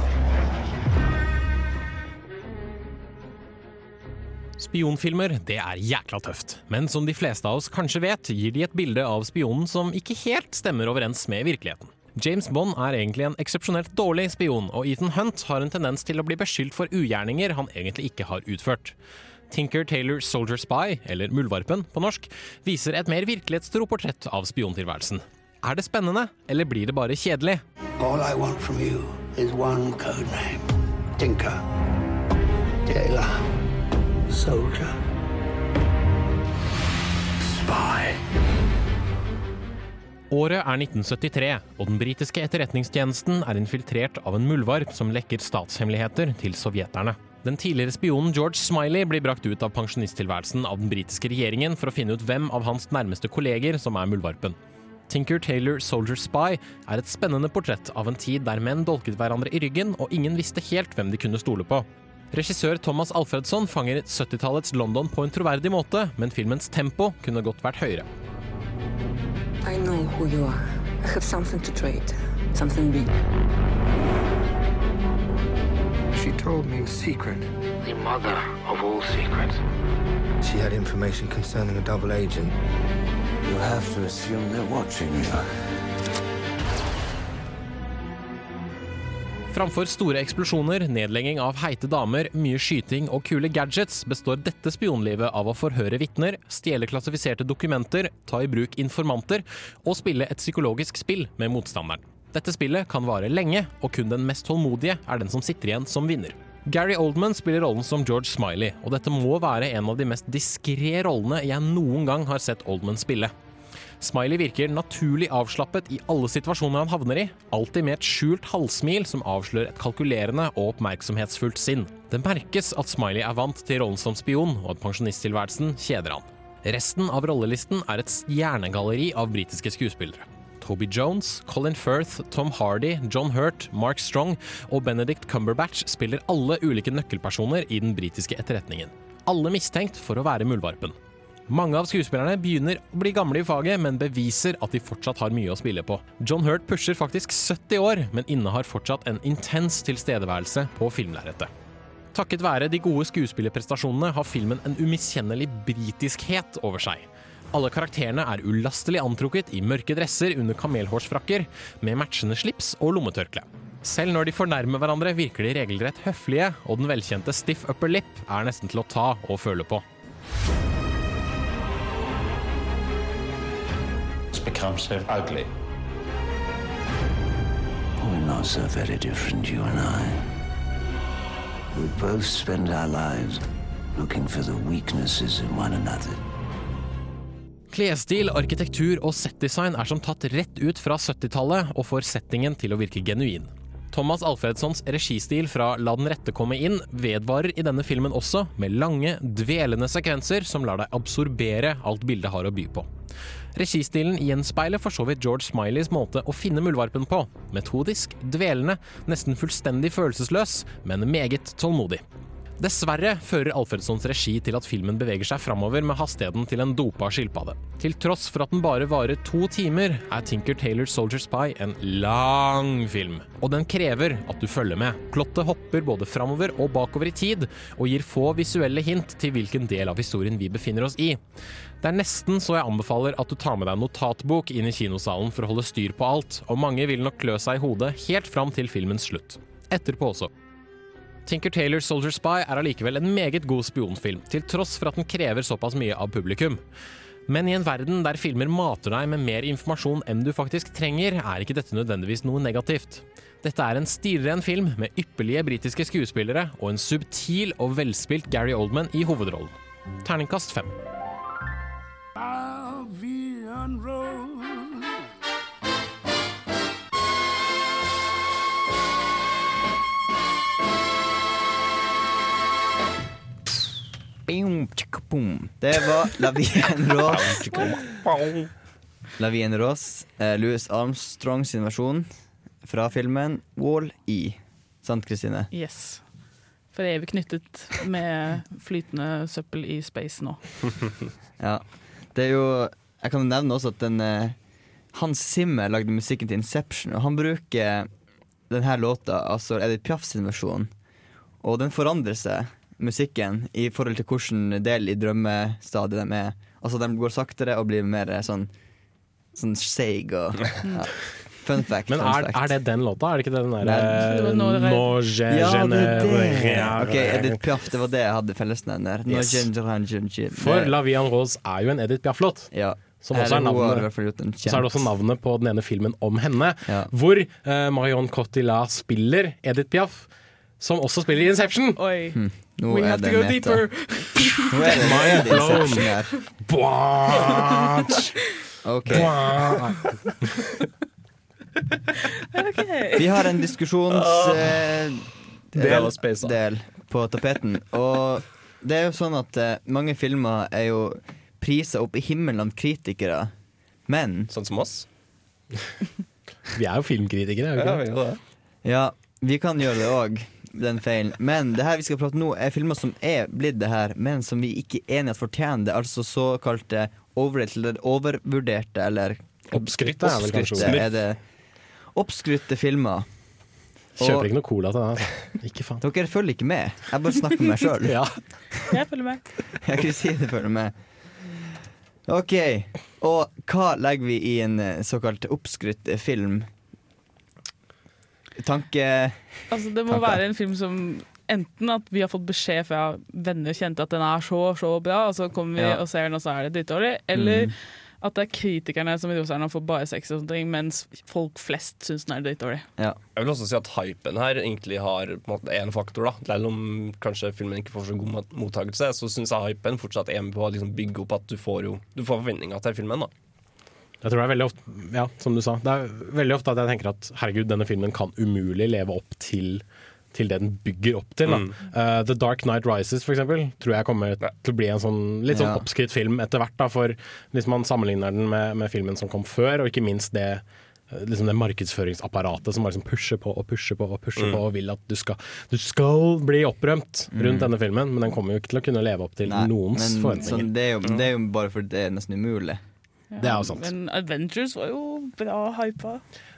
Spionfilmer det er jækla tøft, men som de fleste av oss kanskje vet, gir de et bilde av spionen som ikke helt stemmer overens med virkeligheten. James Bond er egentlig en eksepsjonelt dårlig spion, og Ethan Hunt har en tendens til å bli beskyldt for ugjerninger han egentlig ikke har utført. Tinker Taylor Soldier Spy, eller Muldvarpen på norsk, viser et mer virkelighetstro portrett av spiontilværelsen. Er det spennende, eller blir det bare kjedelig? All I want from you is one code name Tinker. Taylor. Soldier. Spy. Året er 1973, og den britiske etterretningstjenesten er infiltrert av en muldvarp som lekker statshemmeligheter til sovjeterne. Den tidligere spionen George Smiley blir brakt ut av pensjonisttilværelsen av den britiske regjeringen for å finne ut hvem av hans nærmeste kolleger som er muldvarpen. Tinker Taylor Soldier Spy er et spennende portrett av en tid der menn dolket hverandre i ryggen, og ingen visste helt hvem de kunne stole på. Regissør Thomas Alfredsson fanger 70-tallets London på en troverdig måte, men filmens tempo kunne godt vært høyere. I know who you are. I have something to trade. Something big. She told me a secret. The mother of all secrets. She had information concerning a double agent. You have to assume they're watching you. Framfor store eksplosjoner, nedlegging av heite damer, mye skyting og kule gadgets, består dette spionlivet av å forhøre vitner, stjele klassifiserte dokumenter, ta i bruk informanter og spille et psykologisk spill med motstanderen. Dette spillet kan vare lenge, og kun den mest tålmodige er den som sitter igjen som vinner. Gary Oldman spiller rollen som George Smiley, og dette må være en av de mest diskré rollene jeg noen gang har sett Oldman spille. Smiley virker naturlig avslappet i alle situasjoner han havner i, alltid med et skjult halvsmil som avslører et kalkulerende og oppmerksomhetsfullt sinn. Det merkes at Smiley er vant til rollen som spion, og at pensjonisttilværelsen kjeder han. Resten av rollelisten er et stjernegalleri av britiske skuespillere. Toby Jones, Colin Firth, Tom Hardy, John Hurt, Mark Strong og Benedict Cumberbatch spiller alle ulike nøkkelpersoner i den britiske etterretningen. Alle mistenkt for å være muldvarpen. Mange av skuespillerne begynner å bli gamle i faget, men beviser at de fortsatt har mye å spille på. John Hurt pusher faktisk 70 år, men innehar fortsatt en intens tilstedeværelse på filmlerretet. Takket være de gode skuespillerprestasjonene har filmen en umiskjennelig britiskhet over seg. Alle karakterene er ulastelig antrukket i mørke dresser under kamelhårsfrakker, med matchende slips og lommetørkle. Selv når de fornærmer hverandre, virker de regelrett høflige, og den velkjente stiff upper lip er nesten til å ta og føle på. Become so ugly. We're not so very different, you and I. We both spend our lives looking for the weaknesses in one another. Klesstil, arkitektur og settdesign er som tatt rett ut fra 70-tallet og får settingen til å virke genuin. Thomas Alfredssons registil fra La den rette komme inn vedvarer i denne filmen også, med lange, dvelende sekvenser som lar deg absorbere alt bildet har å by på. Registilen gjenspeiler for så vidt George Smileys måte å finne muldvarpen på. Metodisk, dvelende, nesten fullstendig følelsesløs, men meget tålmodig. Dessverre fører Alfredssons regi til at filmen beveger seg framover med hastigheten til en dopa skilpadde. Til tross for at den bare varer to timer, er Tinker Taylor Soldier Spy en lang film. Og den krever at du følger med. Plottet hopper både framover og bakover i tid, og gir få visuelle hint til hvilken del av historien vi befinner oss i. Det er nesten så jeg anbefaler at du tar med deg en notatbok inn i kinosalen for å holde styr på alt, og mange vil nok klø seg i hodet helt fram til filmens slutt. Etterpå også. Tinker Taylor Soldier Spy er allikevel en meget god spionfilm, til tross for at den krever såpass mye av publikum. Men i en verden der filmer mater deg med mer informasjon enn du faktisk trenger, er ikke dette nødvendigvis noe negativt. Dette er en stilren film med ypperlige britiske skuespillere og en subtil og velspilt Gary Oldman i hovedrollen. Terningkast fem. Det var La Vie en Rose. La Vie en Rose, eh, Louis Armstrong sin versjon fra filmen Wall-E. Sant, Kristine? Yes. For evig knyttet med flytende søppel i space nå. Ja. Det er jo Jeg kan nevne også at den eh, Hans Zimmer lagde musikken til Inception, og han bruker denne låta, altså Edith Piaf sin versjon, og den forandrer seg, musikken, i forhold til hvilken del i drømmestadiet de er. Altså, de går saktere og blir mer sånn Sånn seig og ja. Fun fact. Men fun er, fact. er det den låta? Er det ikke den derre No je- Ja, Ok, Edith Piaf, det var det jeg hadde fellesnevner. Yes. Ginger For La Vie en Rose er jo en Edith Piaf-låt. Ja. Som også er navnet Så er det også navnet på den ene filmen om henne, Ja. hvor uh, Marion Cotillard spiller Edith Piaf, som også spiller i Inception. Oi. Hm, Nå We er have to go meta. deeper. Nå er det Mind det Inception her. Bwatch. Ok. Bwatch. Vi har en diskusjons... eh, Del av space, da. del på tapeten. Og det er jo sånn at eh, mange filmer er jo prisa opp i himmelen av kritikere, men Sånn som oss? Vi er jo filmkritikere, er vi Ja, ikke vi det? det. Ja, vi kan gjøre det òg, den feilen. Men det her vi skal prate nå, er filmer som er blitt det her, men som vi ikke er enige at fortjener det. Altså såkalte eller overvurderte, eller Oppskrytte er vel kanskje ordet. er det Oppskrytte filmer. Kjøper ikke noe cola til deg. Ikke faen. Dere følger ikke med. Jeg bare snakker med meg sjøl. Ja. Jeg følger med. Jeg kan si det følger med. OK. Og hva legger vi i en eh, såkalt oppskrytt film? Tanke Altså, det må Tanker. være en film som Enten at vi har fått beskjed fra venner og kjente at den er så så bra, og så kommer vi Ja. og ser den, og så er det drittdårlig. Eller Mm. at det er kritikerne som i Roserne får bare sex og sånne ting, mens folk flest syns den er drittdårlig. Ja. Jeg vil også si at hypen her egentlig har én en faktor. da Selv om kanskje filmen ikke får så god mot- mottakelse, så syns jeg hypen fortsatt er med på å liksom bygge opp at du får jo Du får forventninger til filmen. da Jeg tror det er veldig ofte, ja, som du sa, det er veldig ofte at jeg tenker at herregud, denne filmen kan umulig leve opp til, til det den bygger opp til. Da. Mm. Uh, The Dark Knight Rises for eksempel, tror jeg kommer til å bli en sånn litt sånn Ja. oppskrytt film etter hvert. Da, for hvis man sammenligner den med, med filmen som kom før, og ikke minst det eh, Liksom det markedsføringsapparatet som bare liksom pusher på og pusher på og pusher Mm. på og vil at du skal, du skal bli opprømt rundt Mm. denne filmen, men den kommer jo ikke til å kunne leve opp til Nei, noens men forventninger. sånn, det, er jo, det er jo bare fordi det er nesten umulig. Det er jo sant. Men Adventures var jo bra hypa.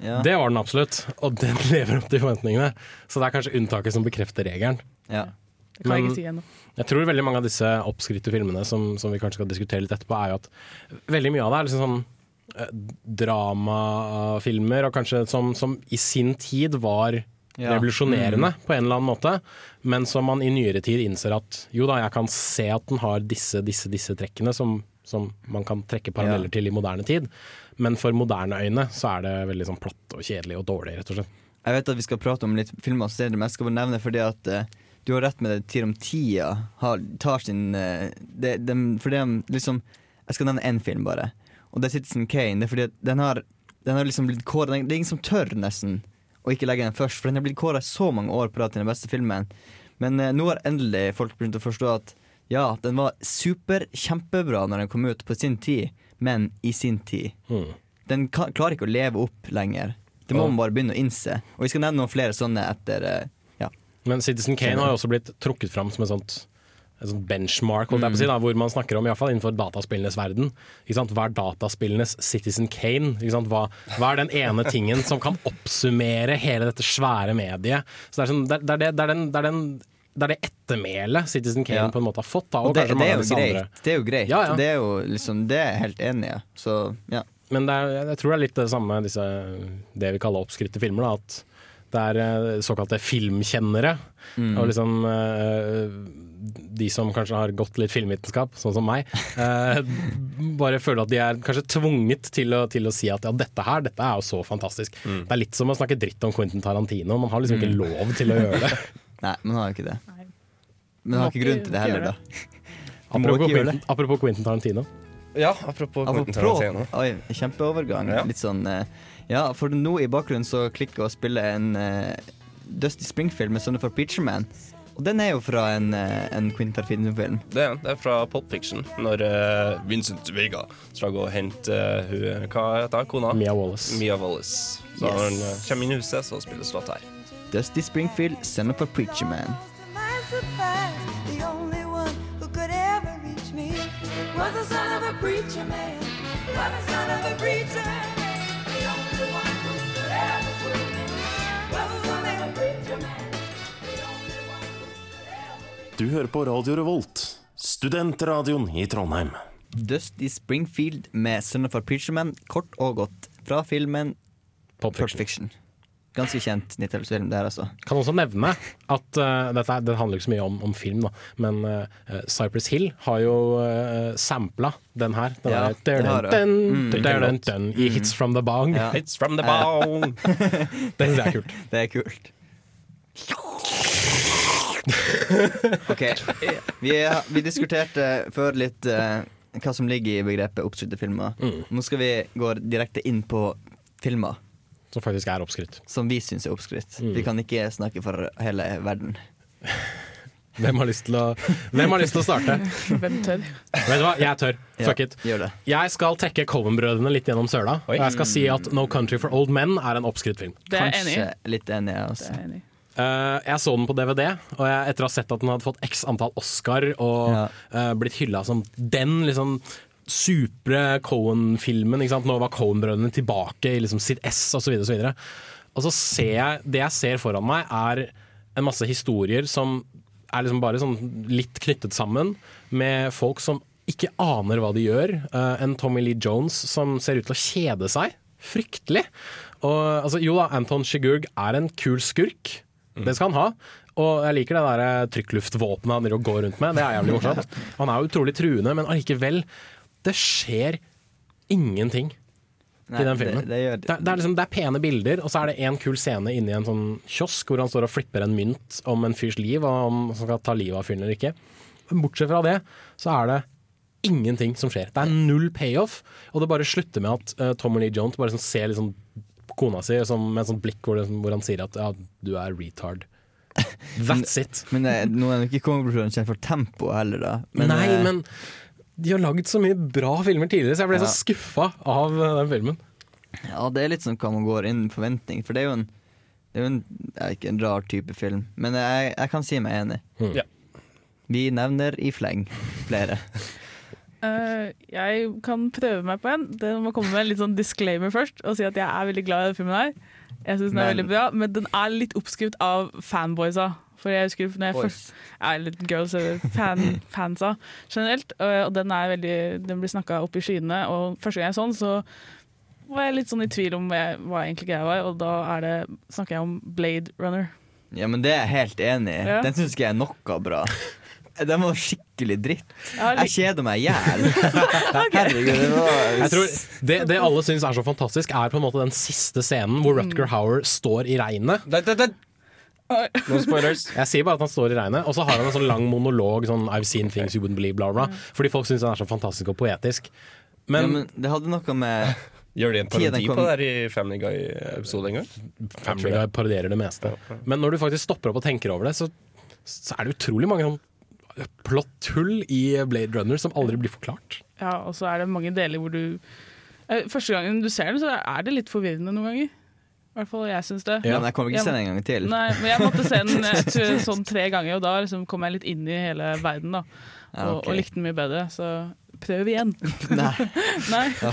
Ja. Det var den absolutt, og den lever opp til forventningene. Så det er kanskje unntaket som bekrefter regelen. Ja. Det kan jeg ikke si ennå. jeg tror veldig mange av disse oppskrytte filmene som, som vi kanskje skal diskutere litt etterpå, er jo at veldig mye av det er liksom sånn eh, dramafilmer, og kanskje som, som i sin tid var Ja. revolusjonerende på en eller annen måte, men som man i nyere tid innser at jo da, jeg kan se at den har disse, disse, disse trekkene som, som man kan trekke paralleller til i moderne tid, men for moderne øyne så er det veldig sånn platt og kjedelig og dårlig, rett og slett. Jeg vet at vi skal prate om litt filmer senere, men jeg skal bare nevne fordi at uh, du har rett med det Tid om tida har, tar sin uh, det, dem- de liksom Jeg skal nevne én film, bare. Og det er Citizen Kane. Det er fordi den har, den har liksom blitt kåret Det er ingen som tør, nesten, å ikke legge den først, for den har blitt kåra så mange år på rad til den beste filmen. Men uh, nå har endelig folk begynt å forstå at ja, den var super, kjempebra når den kom ut på sin tid, men i sin tid. Mm. Den kan, klarer ikke å leve opp lenger. Det må man bare begynne å innse. Og vi skal nevne noen flere sånne etter eh, ja. Men Citizen Kane har jo også blitt trukket fram som et sånt et sånt benchmark, å si, da, hvor man snakker om, i hvert fall innenfor dataspillenes verden. Hva er dataspillenes Citizen Kane? Hva, hva er den ene tingen som kan oppsummere hele dette svære mediet? Så det er, sånn, det, er- det, er det, det, er den, det, er den, det er det ettermælet Citizen Kane Ja. på en måte har fått. Da, Og det, det, er jo greit. det er jo greit. Ja, ja. Det er jo liksom Det er jeg helt enig i. Så ja. Men er, jeg tror det er litt det samme disse, det vi kaller oppskrytte filmer. Da, at det er eh, såkalte filmkjennere. Mm. Og liksom eh, de som kanskje har gått litt filmvitenskap, sånn som meg, eh, bare føler at de er kanskje tvunget til å, til å si at ja, dette her, dette er jo så fantastisk. Mm. Det er litt som å snakke dritt om Quentin Tarantino. Man har liksom ikke lov til å gjøre det. Nei, men han har jo ikke det. Men han har ikke grunn til det heller, da. Apropos Quentin, apropos Quentin Tarantino. Ja, apropos Quentin Tarantino. Oi, kjempeovergang. Ja. Litt sånn eh, Ja, for nå i bakgrunnen så klikker å spille en uh, Dusty Springfield med sånne for Preacher Man'. Og den er jo fra en, eh, en Quentin Tarantino-film. Det, det er fra Pulp Fiction, når uh, Vincent Vega skal gå og hente uh, hun, Hva heter hun? Kona? Mia Wallace. Mia Wallace. Så Yes. når han uh, kommer inn i huset, så spilles låta her. Dusty Springfield, 'Son of a Preacher Man'. my surprise, the only one who could ever reach me was the son of a preacher man. Was the son of a preacher man. The only one who could ever fool me was the son of a preacher man. Du hører på Radio Revolt, studentradioen i Trondheim. Dusty Springfield med 'Son of a Preacher Man', kort og godt, fra filmen Pop Fiction. Pop Fiction. Ganske kjent 90-tallsfilm, det her, altså. Kan også nevne at uh, dette er- det handler ikke så mye om, om film, da, men uh, Cypress Hill har jo uh, sampla den her. Den Ja, der, den den Mm. I Hits from the Bong. Ja. Hits from the Bong! bone. Det syns jeg er kult. Det er kult. OK. Vi, vi diskuterte før litt uh, hva som ligger i begrepet oppskrytte filmer. Mm. Nå skal vi gå direkte inn på filmer Som faktisk er oppskrytt. som vi syns er oppskrytt. Mm. Vi kan ikke snakke for hele verden. Hvem har lyst til å, hvem har lyst til å starte? Hvem tør? Vet du hva, jeg tør. Fuck Ja, it. Gjør det. Jeg skal trekke Coven-brødrene litt gjennom søla. Og jeg skal si at No Country for Old Men er en oppskrytt film. Det er Kanskje enig. Litt enig, jeg også. Det er enig. Eh, jeg så den på DVD, og jeg, etter å ha sett at den hadde fått x antall Oscar og Ja. uh, blitt hylla som den liksom supre Cohen-filmen. Nå var Cohen-brødrene tilbake i liksom sitt ess, osv. Og, så videre. og så ser jeg Det jeg ser foran meg, er en masse historier som er liksom bare sånn litt knyttet sammen med folk som ikke aner hva de gjør. Eh, en Tommy Lee Jones som ser ut til å kjede seg. Fryktelig. Og, altså, jo da, Anton Chigurh er en kul skurk. Det skal han ha. Og jeg liker det der eh, trykkluftvåpenet han går rundt med. Det er jævlig morsomt. Han er jo utrolig truende, men allikevel Det skjer ingenting Nei, i den filmen. det gjør- det, er- det, er liksom, det er pene bilder, og så er det en kul scene inni en sånn kiosk hvor han står og flipper en mynt om en fyrs liv, og om han skal ta livet av fyren eller ikke. Men bortsett fra det, så er det ingenting som skjer. Det er null payoff, og det bare slutter med at uh, Tommy Lee Jones bare sånn ser liksom kona si som, med et sånt blikk hvor, hvor han sier at ja, du er retard. That's it. Men eh, nå er nok ikke Kongebrødrene kjent for tempo heller, da. Nei, eh, men de har lagd så mye bra filmer tidligere, så jeg ble Ja. så skuffa av eh, den filmen. Ja, det er litt sånn hva man går inn i forventning, for det er jo en det er jo en, er ikke en rar type film, men jeg, jeg kan si meg enig. Mm. Ja. Vi nevner i fleng flere. uh, jeg kan prøve meg på en. Det må komme med en litt sånn disclaimer først og si at jeg er veldig glad i denne filmen. her Jeg synes den er Men- veldig bra Men den er litt oppskrytt av fanboysa. For jeg husker når jeg Boys. først er litt girls eller fan, fansa generelt. Og, og den er veldig Den blir snakka opp i skyene. Og første gang jeg er sånn, så var jeg litt sånn i tvil om hva, hva egentlig greia var. Og da er det, snakker jeg om Blade Runner. Ja, men det er jeg helt enig i. Ja. Den syns ikke jeg er noe bra. Den var skikkelig dritt. Jeg kjeder meg i hjel. Herregud, det Jeg det, det alle syns er så fantastisk, er på en måte den siste scenen hvor Rutger Hauer står i regnet. No spoilers. Jeg sier bare at han står i regnet, og så har han en sånn lang monolog sånn I've seen things you wouldn't believe, bla, bla. Fordi folk syns han er så fantastisk og poetisk. Men, ja, men det hadde noe med Gjør de en parodi kom- på det her i Family Guy-episode en gang? Family Guy parodierer det meste. Men når du faktisk stopper opp og tenker over det, så, så er det utrolig mange sånn plotthull i Blade Runner som aldri blir forklart. Ja, og så er det mange deler hvor du eh, Første gangen du ser den, så er det litt forvirrende noen ganger. I hvert fall jeg syns det. Ja, men jeg kommer ikke se den en gang til. Nei, men jeg måtte se den jeg tror, sånn tre ganger, og da liksom kom jeg litt inn i hele verden. da Ja, og, og likte den mye bedre. Så prøv igjen. Nei. Nei. Ja.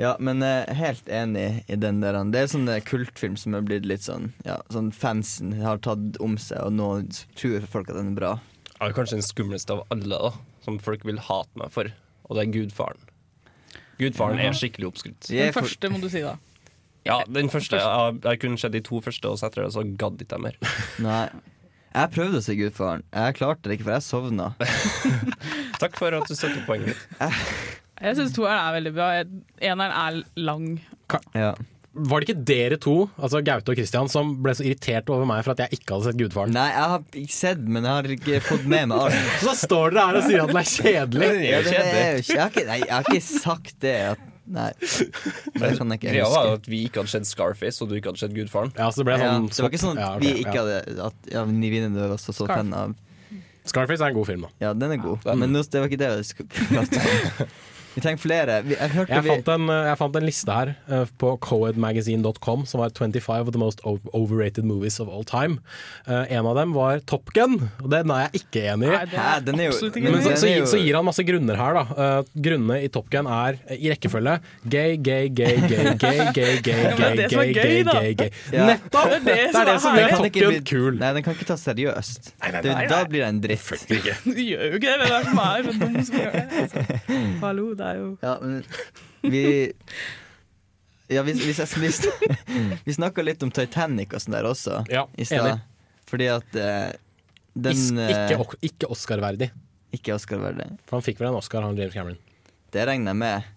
Ja, men eh, helt enig i den der. Det er sånn eh, kultfilm som er blitt litt sånn Ja, sånn fansen har tatt om seg, og nå tror folk at den er bra. Ja, det er kanskje den skumleste av alle, da som folk vil hate meg for, og det er Gudfaren. Gudfaren Ja. er skikkelig oppskrytt. Den første må du si, da. Ja, den første. Jeg, jeg kunne sett de to første, og så etter det så gadd ikke jeg mer. Nei. Jeg prøvde å se Gudfaren. Jeg klarte det ikke, for jeg sovna. Takk for at du støtter poenget mitt. Jeg syns toeren er veldig bra. Eneren er lang. Ja. Var det ikke dere to, altså Gaute og Christian, som ble så irritert over meg for at jeg ikke hadde sett Gudfaren? Nei, jeg har ikke sett, men jeg har ikke fått med meg alt. Så står dere her og sier at den er kjedelig! Ja, det er jo ikke, jeg, har ikke, nei, jeg har ikke sagt det. At, nei. Det kan jeg ikke Greia var jo at vi ikke hadde sett Scarface, og du ikke hadde sett Gudfaren. Ja, så det ble Ja, sånn det var ikke sånn Ja, at vi ikke ja. hadde at, ja, Ni vinner var også så Scarf. fan av Scarface er en god film, da. Ja, den er god. Men det var ikke det jeg skulle prate om. Vi trenger flere. Vi, jeg hørte Jeg vi fant, en, jeg fant en liste her uh, på coedmagazine.com som var 25 of the most overrated movies of all time. Uh, en av dem var Top Gun, og den er jeg ikke enig i. Nei, jo- Men så, gir- så gir han masse grunner her, da. Uh, grunnene i Top Gun er eh, i rekkefølge gay, gay, gay, gay, gay, gay, gay, gay, gay, gay, gay, gay, gay. Ja. Nettopp! Det er det som gjør Top Gun bli- kul. Nei, den kan ikke tas seriøst. nei, nei, nei, da blir det en dritt. Du gjør jo ikke det. Er det er så dum som gjør det? Altså. Hallo, det er jo Ja, men vi Ja, vi, vi, vi, vi snakka litt om Titanic og sånn der også Ja, i stad. Fordi at eh, den Is- eh, Ikke, ikke Oscar-verdig. Ikke Oscar-verdig. For han fikk vel en Oscar, han James Cameron. Det regner jeg med.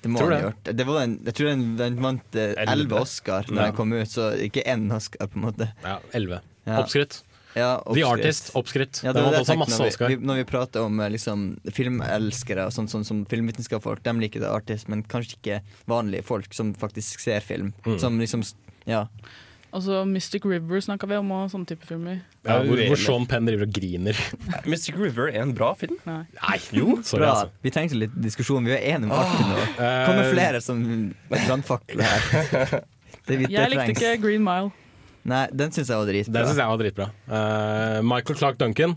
Det må Tror han ha gjort. Det var en, jeg tror den, den vant eh, Elleve. elleve Oscar da Ja. den kom ut, så ikke én Oscar, på en måte. Ja, 11. Ja. Oppskrytt. Ja, The. Artist, oppskrytt. Ja, det Den var det også masse når vi, vi, når vi prater om eh, liksom, filmelskere og sånn, sånn som filmvitenskapsfolk, de liker The Artist, men kanskje ikke vanlige folk som faktisk ser film. Mm. Som liksom Ja. Altså Mystic River snakka vi om, og sånne type filmer. Ja, hvor, hvor Sean Penn driver og griner. Mystic River er en bra film. Nei. Nei, jo, sorry, Bra. altså. Vi trengte litt diskusjon. Vi er enige om alt nå. Kom med Eh, flere som brannfakler her. Det, det Jeg likte ikke Green Mile. Nei, den syns jeg var dritbra. Den synes jeg var dritbra. Uh, Michael Clark Duncan.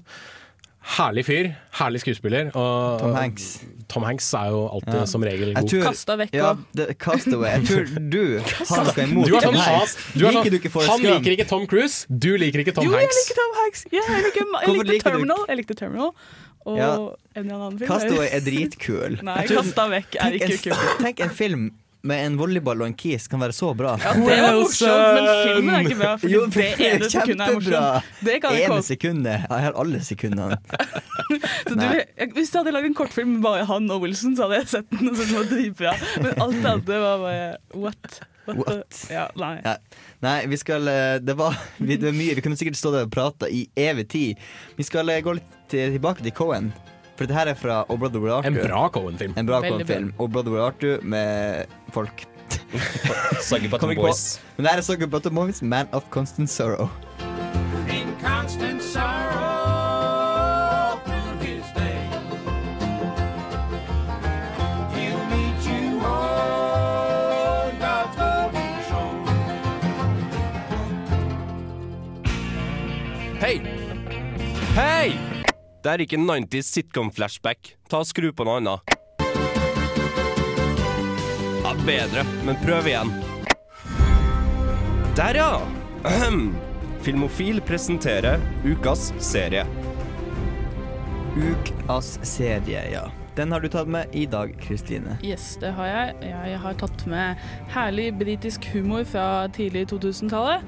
Herlig fyr. Herlig skuespiller. Og Tom Hanks. Tom Hanks er jo alltid Ja. som regel god. tror- Kasta vekk Ja, det, Castaway. Jeg tror du har noe imot Du er Tom sånn Hanks. Du er Liker sånn, du ikke han liker ikke Tom Cruise, du liker ikke Tom jo, jeg Hanks. liker Tom Hanks! Ja, jeg, liker, jeg likte liker Terminal. Jeg likte Terminal Og Ja. en eller annen film. Castaway er dritkul. Nei, Jeg Kasta vekk er ikke kul. kult. Tenk en film med en volleyball og en kis kan være så bra. Ja, det var morsomt, men filmen er ikke bra. Fordi Jo, det ene sekundet er morsomt. Det kan Ene sekundet. Jeg har alle sekundene. Så du, jeg, hvis du hadde lagd en kortfilm med bare han og Wilson, så hadde jeg sett den. Og syntes den var dritbra. Men alt det andre var bare what? What? What? Ja, nei. Ja. Nei, vi skal eh, Det var, vi, det var mye. Vi kunne sikkert stå der og prate i evig tid. Vi skal eh, gå litt tilbake til Cohen. For dette her er fra Oh Brother Where Art En bra Cohen-film. En bra Cohen-film. Oh Brother Where Art med folk. Soggy Bottom. Boys. Men det her er Soggy Bottom Boys, Man of Constant Sorrow. Det er ikke 90s sitcom-flashback. Ta og Skru på noe annet. Ja, bedre, men prøv igjen. Der, ja! Ahem. Filmofil presenterer ukas serie. Ukas serie, ja. Den har du tatt med i dag, Kristine. Yes, det har jeg. Jeg har tatt med herlig britisk humor fra tidlig 2000-tallet.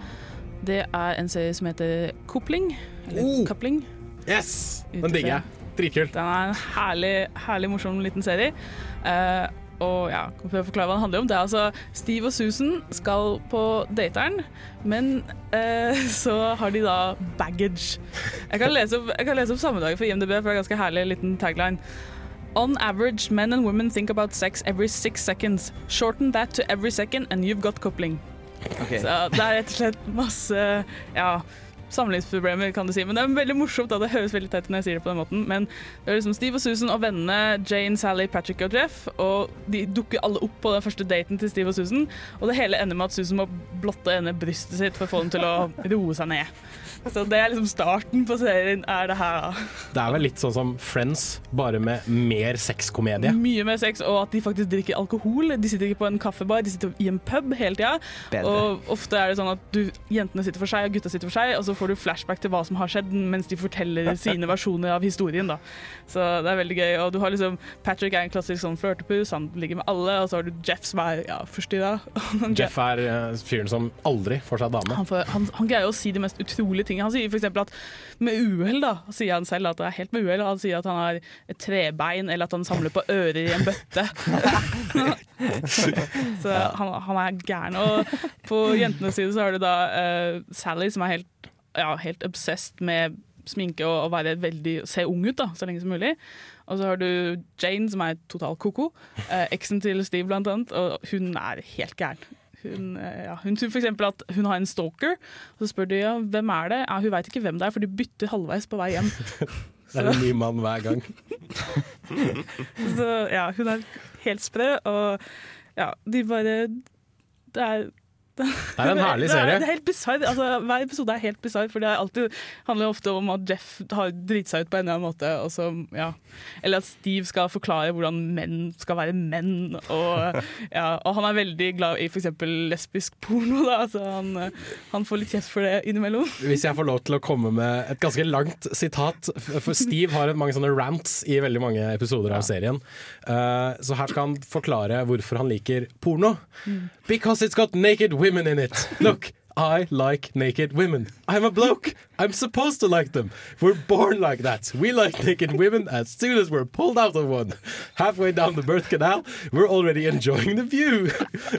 Det er en serie som heter Kopling. Eller Oh! Coupling. Yes! Den digger jeg. Dritkult. Den er en herlig, herlig morsom liten serie. Uh, og ja, kan prøve å forklare hva den handler om. Det er altså Steve og Susan skal på dateren, men eh, så har de da baggage. Jeg kan lese opp, jeg kan lese opp sammendraget for IMDb, for det er ganske herlig liten tagline. On average, men and women think about sex every six seconds. Shorten that to every second and you've got coupling. Okay. Så det er rett og slett masse ja, samlivsproblemer, kan du si. Men det er veldig morsomt. da, Det høres veldig teit ut når jeg sier det på den måten. Men det er liksom Steve og Susan og vennene Jane, Sally, Patrick og Jeff. Og de dukker alle opp på den første daten til Steve og Susan. Og det hele ender med at Susan må blotte ene brystet sitt for å få dem til å roe seg ned. Så det er liksom starten på serien, er det her, da. Det er vel litt sånn som Friends, bare med mer sexkomedie. Mye mer sex, og at de faktisk drikker alkohol. De sitter ikke på en kaffebar, de sitter i en pub hele tida. Og ofte er det sånn at du, jentene sitter for seg, og gutta sitter for seg, og så får du flashback til hva som har skjedd, mens de forteller sine versjoner av historien. da. Så det er veldig gøy. Og du har liksom Patrick er en klassisk sånn flørtepus, han ligger med alle, og så har du Jeff som er ja, forstyrra. Jeff er uh, fyren som aldri får seg dame. Han, får, han, han greier å si de mest utrolige tingene. Han sier f.eks. at med uhell, da, sier han selv at det er helt med uhell. Han sier at han har et trebein, eller at han samler på ører i en bøtte. så han, han er gæren. Og på jentenes side så har du da uh, Sally, som er helt, ja, helt obsessed med sminke og være veldig, se ung ut da, så lenge som mulig. Og så har du Jane, som er total koko. Eh, eksen til Steve, blant annet. Og hun er helt gæren. Hun, eh, ja, hun tror f.eks. at hun har en stalker, og så spør de ja, hvem er det ja, Hun veit ikke hvem det er, for de bytter halvveis på vei hjem. Det er en ny mann hver gang. Så ja, hun er helt sprø, og ja, de bare Det er det er en herlig serie. Det er, det er helt bizarr. Altså, hver episode er helt bisarr, for det er alltid, handler ofte om at Jeff har driti seg ut på en eller annen måte. Så, ja. Eller at Steve skal forklare hvordan menn skal være menn. Og, ja, og han er veldig glad i f.eks. lesbisk porno. Da. så han, han får litt kjeft for det innimellom. Hvis jeg får lov til å komme med et ganske langt sitat, for Steve har mange sånne rants i veldig mange episoder av serien. Eh, så her skal han forklare hvorfor han liker porno. Because it's got naked women in it. Look. I like naked women. I'm a bloke. I'm supposed to like them. We're born like that. We like naked women as soon as we're pulled out of one. Halfway down the birth canal, we're already enjoying the view.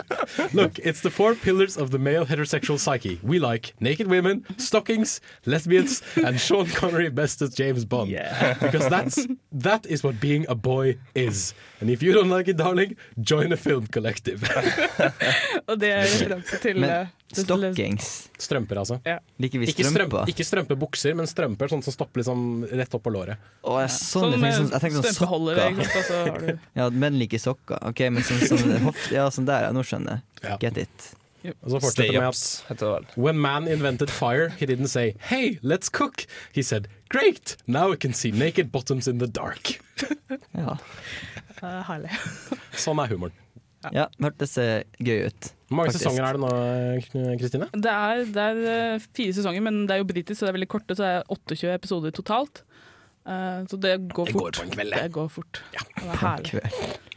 Look, it's the four pillars of the male heterosexual psyche. We like naked women, stockings, lesbians, and Sean Connery best as James Bond. Yeah. Because that's that is what being a boy is. And if you don't like it, darling, join a film collective. Og det er referanse til Men til- stockings Strømper, altså. Ja. Liker vi Ikke, strømpe, strømper? ikke strømpebukser, men strømper sånn som stopper liksom rett opp på låret. Å, jeg, sånn, Sånn jeg sånn, jeg tenkte sånn sokker. sant, og så har du Ja, menn liker sokker. Ok, men sånn, sånn, ja, sånn der, ja, nå skjønner jeg. Get it. Og så fortsetter med at. When man invented fire, he didn't say 'Hey, let's cook'. He said 'Great, now we can see naked bottoms in the dark'. Ja. Eh, Herlig. Sånn er humoren. Ja, hørtes eh, gøy ut. Hvor mange faktisk. sesonger er det nå, Kristine? Det det er eh, fire sesonger, men det er jo britisk, så det er veldig korte. Så det er 28 episoder totalt. Uh, så det går fort. Det går på en kveld, det. det går fort. Og det er herlig.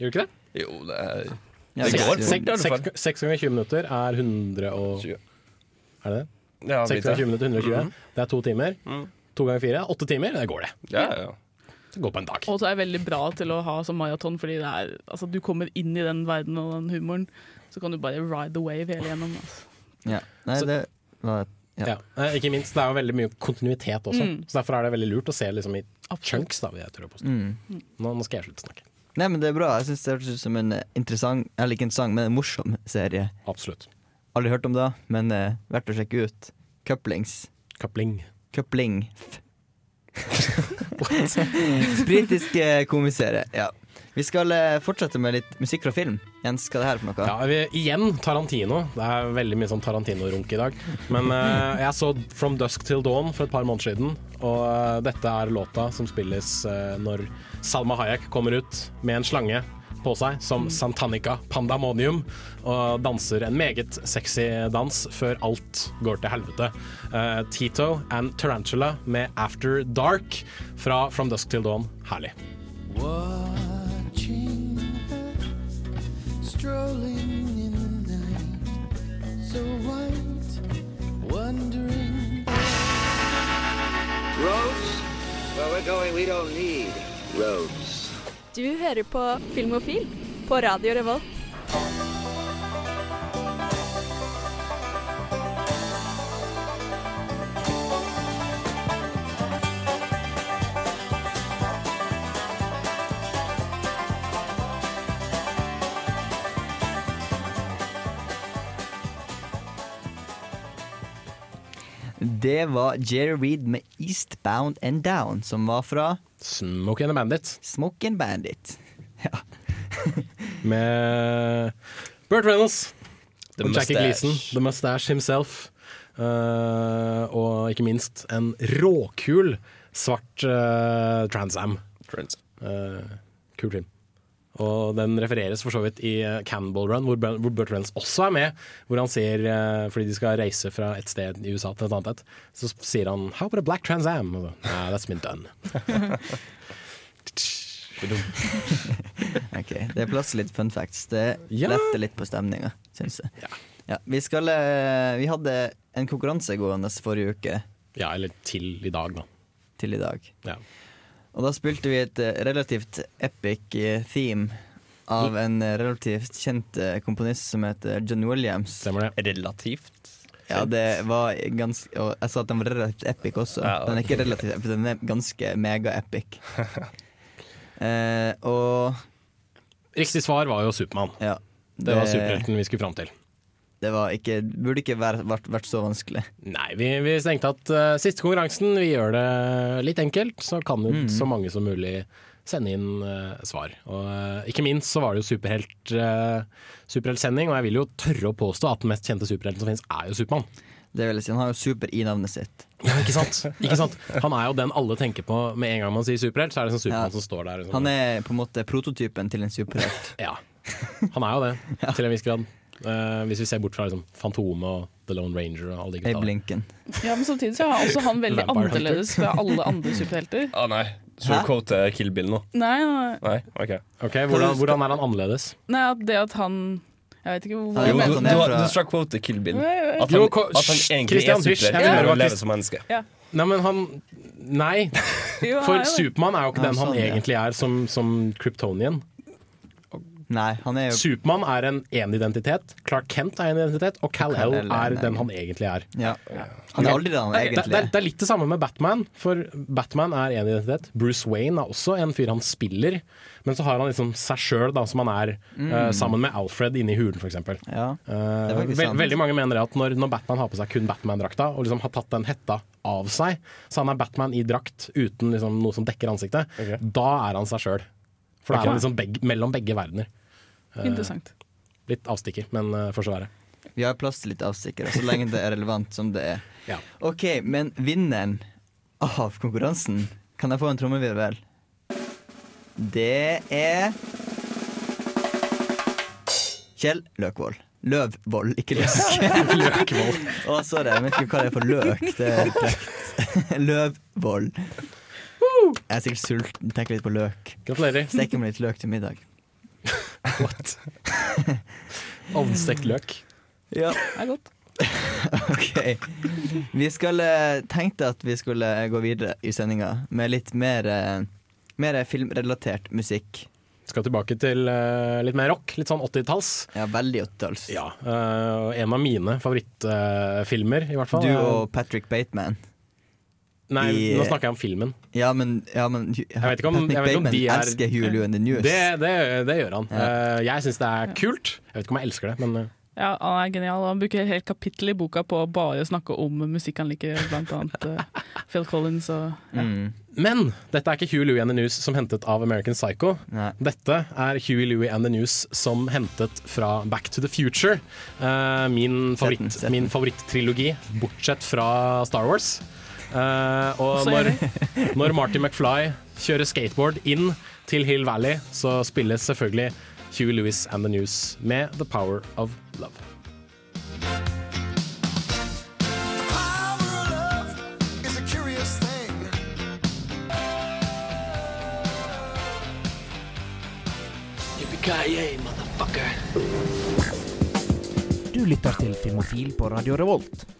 Gjør du ikke det? Jo, det er Ja, Det det går fort. Seks ganger 20 minutter er 100 og Er det det? Ja, 6 litt, ganger 20 minutter, 120. Mhm. Det er to timer. To ganger fire, åtte timer. Det går, det. Ja, ja. Det går på en dag. Og så er det veldig bra til å ha som maraton, fordi det er, altså, du kommer inn i den verden og den humoren. Så kan du bare ride the wave hele gjennom. Altså. Ja. Nei, Så- det var ja. Ja. Eh, Ikke minst, det er jo veldig mye kontinuitet også. Mm. Så Derfor er det veldig lurt å se liksom i chunks. da. Mm. Nå, nå skal jeg slutte å snakke. Nei, men det er bra. Jeg synes det hørtes ut som en interessant Eller ikke interessant, men en morsom serie. Absolutt. Aldri hørt om det, men eh, verdt å sjekke ut. Couplings. Coupling. Coupling. Britisk eh, komiserie. Ja. Vi skal eh, fortsette med litt musikk fra film. Jens, hva er det her for noe? Ja, vi, igjen Tarantino. Det er veldig mye sånn Tarantino-runk i dag. Men uh, jeg så From Dusk Till Dawn for et par måneder siden, og uh, dette er låta som spilles uh, når Salma Hayek kommer ut med en slange på seg som Santanica Pandamonium og danser en meget sexy dans før alt går til helvete. Uh, Tito and Tarantula med After Dark fra From Dusk Till Dawn. Herlig. Watching Du hører på Filmofil på Radio Revolt. Det var Jerry Reed med 'Eastbound and Down', som var fra Smoke and Bandit. Smoke and Bandit. Med Burt Reynolds The og Jackie Mustache. Gleason. The Mustache himself. Uh, og ikke minst en råkul svart uh, Trans Am. Eh, kul film. Og den refereres for så vidt i eh, Cannonball Run, hvor, Bur- Burt Reynolds også er med. Hvor han sier, eh, fordi de skal reise fra et sted i USA til et annet så sier han 'How about a black Trans Am?' Og så, Nah, that's been done. Ok, Det er plass til litt fun facts. Det Ja. letter litt på stemninga, syns jeg. Ja, vi, skal, eh, vi hadde en konkurranse gående forrige uke. Ja, eller til i dag, da. Til i dag. Ja. Og da spilte vi et eh, relativt epic eh, theme av en eh, relativt kjent komponist som heter John Williams. Stemmer det. Relativt. Ja, det var ganske Og jeg sa at den var relativt epic også. Ja, Den er ikke relativt epic, den er ganske mega-epic. eh, og Riktig svar var jo Supermann. ja, Det var superhelten vi skulle fram til. Det var ikke, burde ikke vært, vært, vært så vanskelig. Nei, vi, vi tenkte at uh, siste konkurransen, vi gjør det litt enkelt, så kan ut mm. så mange som mulig sende inn uh, svar. Og uh, ikke minst så var det jo superhelt, superheltsending, og jeg vil jo tørre å påstå at den mest kjente superhelten som finnes, er jo Supermann. Det vil jeg si, Han har jo super i navnet sitt. Ja, ikke sant? ikke sant? Han er jo den alle tenker på med en gang man sier superhelt, så er det sånn Supermann som står der. Sånn. Han er på en måte prototypen til en superhelt. Ja, han er jo det, til en viss grad. Eh, hvis vi ser bort fra liksom, Fantomet og The Lone Ranger og alle de gutta. Lincoln. Ja, men samtidig så er også han veldig annerledes fra alle andre superhelter. Å nei. Så du quote Kill Bill nå? Nei, nei, Nei? OK. Ok, hvordan, hvordan er han annerledes? nei, at det at han Jeg vet ikke hvor Jo, du, han du, er du skal quote Kill Bill. At han, Jo, at han egentlig Christian er superhelt vil høre for hva å leve Christ- som menneske. Ja. Nei, men han Nei. For er. Supermann er jo ikke Ja, den han sånn, ja. egentlig er som, som Kryptonian. Nei, han er jo Supermann er en én identitet, Clark Kent er en identitet, og Kal-El Kal-El er er den han egentlig er. ja. Han er aldri den han Det, det, egentlig det, er. det er litt det samme med Batman, for Batman er én identitet. Bruce Wayne er også en fyr han spiller, men så har han liksom seg sjøl, som han er eh, sammen med Alfred inne i hulen, f.eks. Ja. Uh, er veld, veldig mange mener at når, når Batman har på seg kun Batman-drakta, og liksom har tatt den hetta av seg, så han er Batman i drakt uten liksom noe som dekker ansiktet, da er han seg sjøl. For da er han liksom begge, mellom begge verdener. Eh, Interessant. Litt avstikker, men uh, får så være. Vi har plass til litt avstikkere, så lenge det er relevant som det er. Ja. OK, men vinneren av konkurransen, kan jeg få en trommevirvel? Det er Kjell Løkvold. Løvvold, ikke løk. Løkvold. Å, sorry, jeg vet ikke hva det er for løk. Det er frekt. Løvvold. Jeg er sikkert sulten. Tenker litt på løk. Gratulerer. Steker meg litt løk til middag. What? Ovnstekt løk. Ja. Det er godt. Ok. Vi skulle tenkte at vi skulle gå videre i sendinga med litt mer, eh, mer filmrelatert musikk. Skal tilbake til eh, litt mer rock, litt sånn 80-talls. Ja, veldig 80-talls. Ja, eh, en av mine favorittfilmer, i hvert fall. Du og Patrick Bateman. Nei, i- nå snakker jeg om filmen. Ja, men, ja, men Jeg vet ikke om, Patrick jeg vet ikke om de er elsker Hulu and the News. Det, det, det gjør han. Ja. Eh, jeg syns det er kult. Jeg vet ikke om jeg elsker det, men eh, Ja, Han er genial. Han bruker et helt kapittel i boka på å bare snakke om musikk han liker, blant annet eh, Phil Collins og ja. Mm. Men dette er ikke Huey Louie and the News som hentet av American Psycho. Nei. Dette er Huey Louie and the News som hentet fra Back to the Future. Uh, min, Sett favoritt, favoritt-trilogi, bortsett fra Star Wars. Eh, og når, når Marty McFly kjører skateboard inn til Hill Valley, så spilles selvfølgelig Hugh Lewis and the News med The Power of Love. Du lytter til Filmofil på Radio Revolt.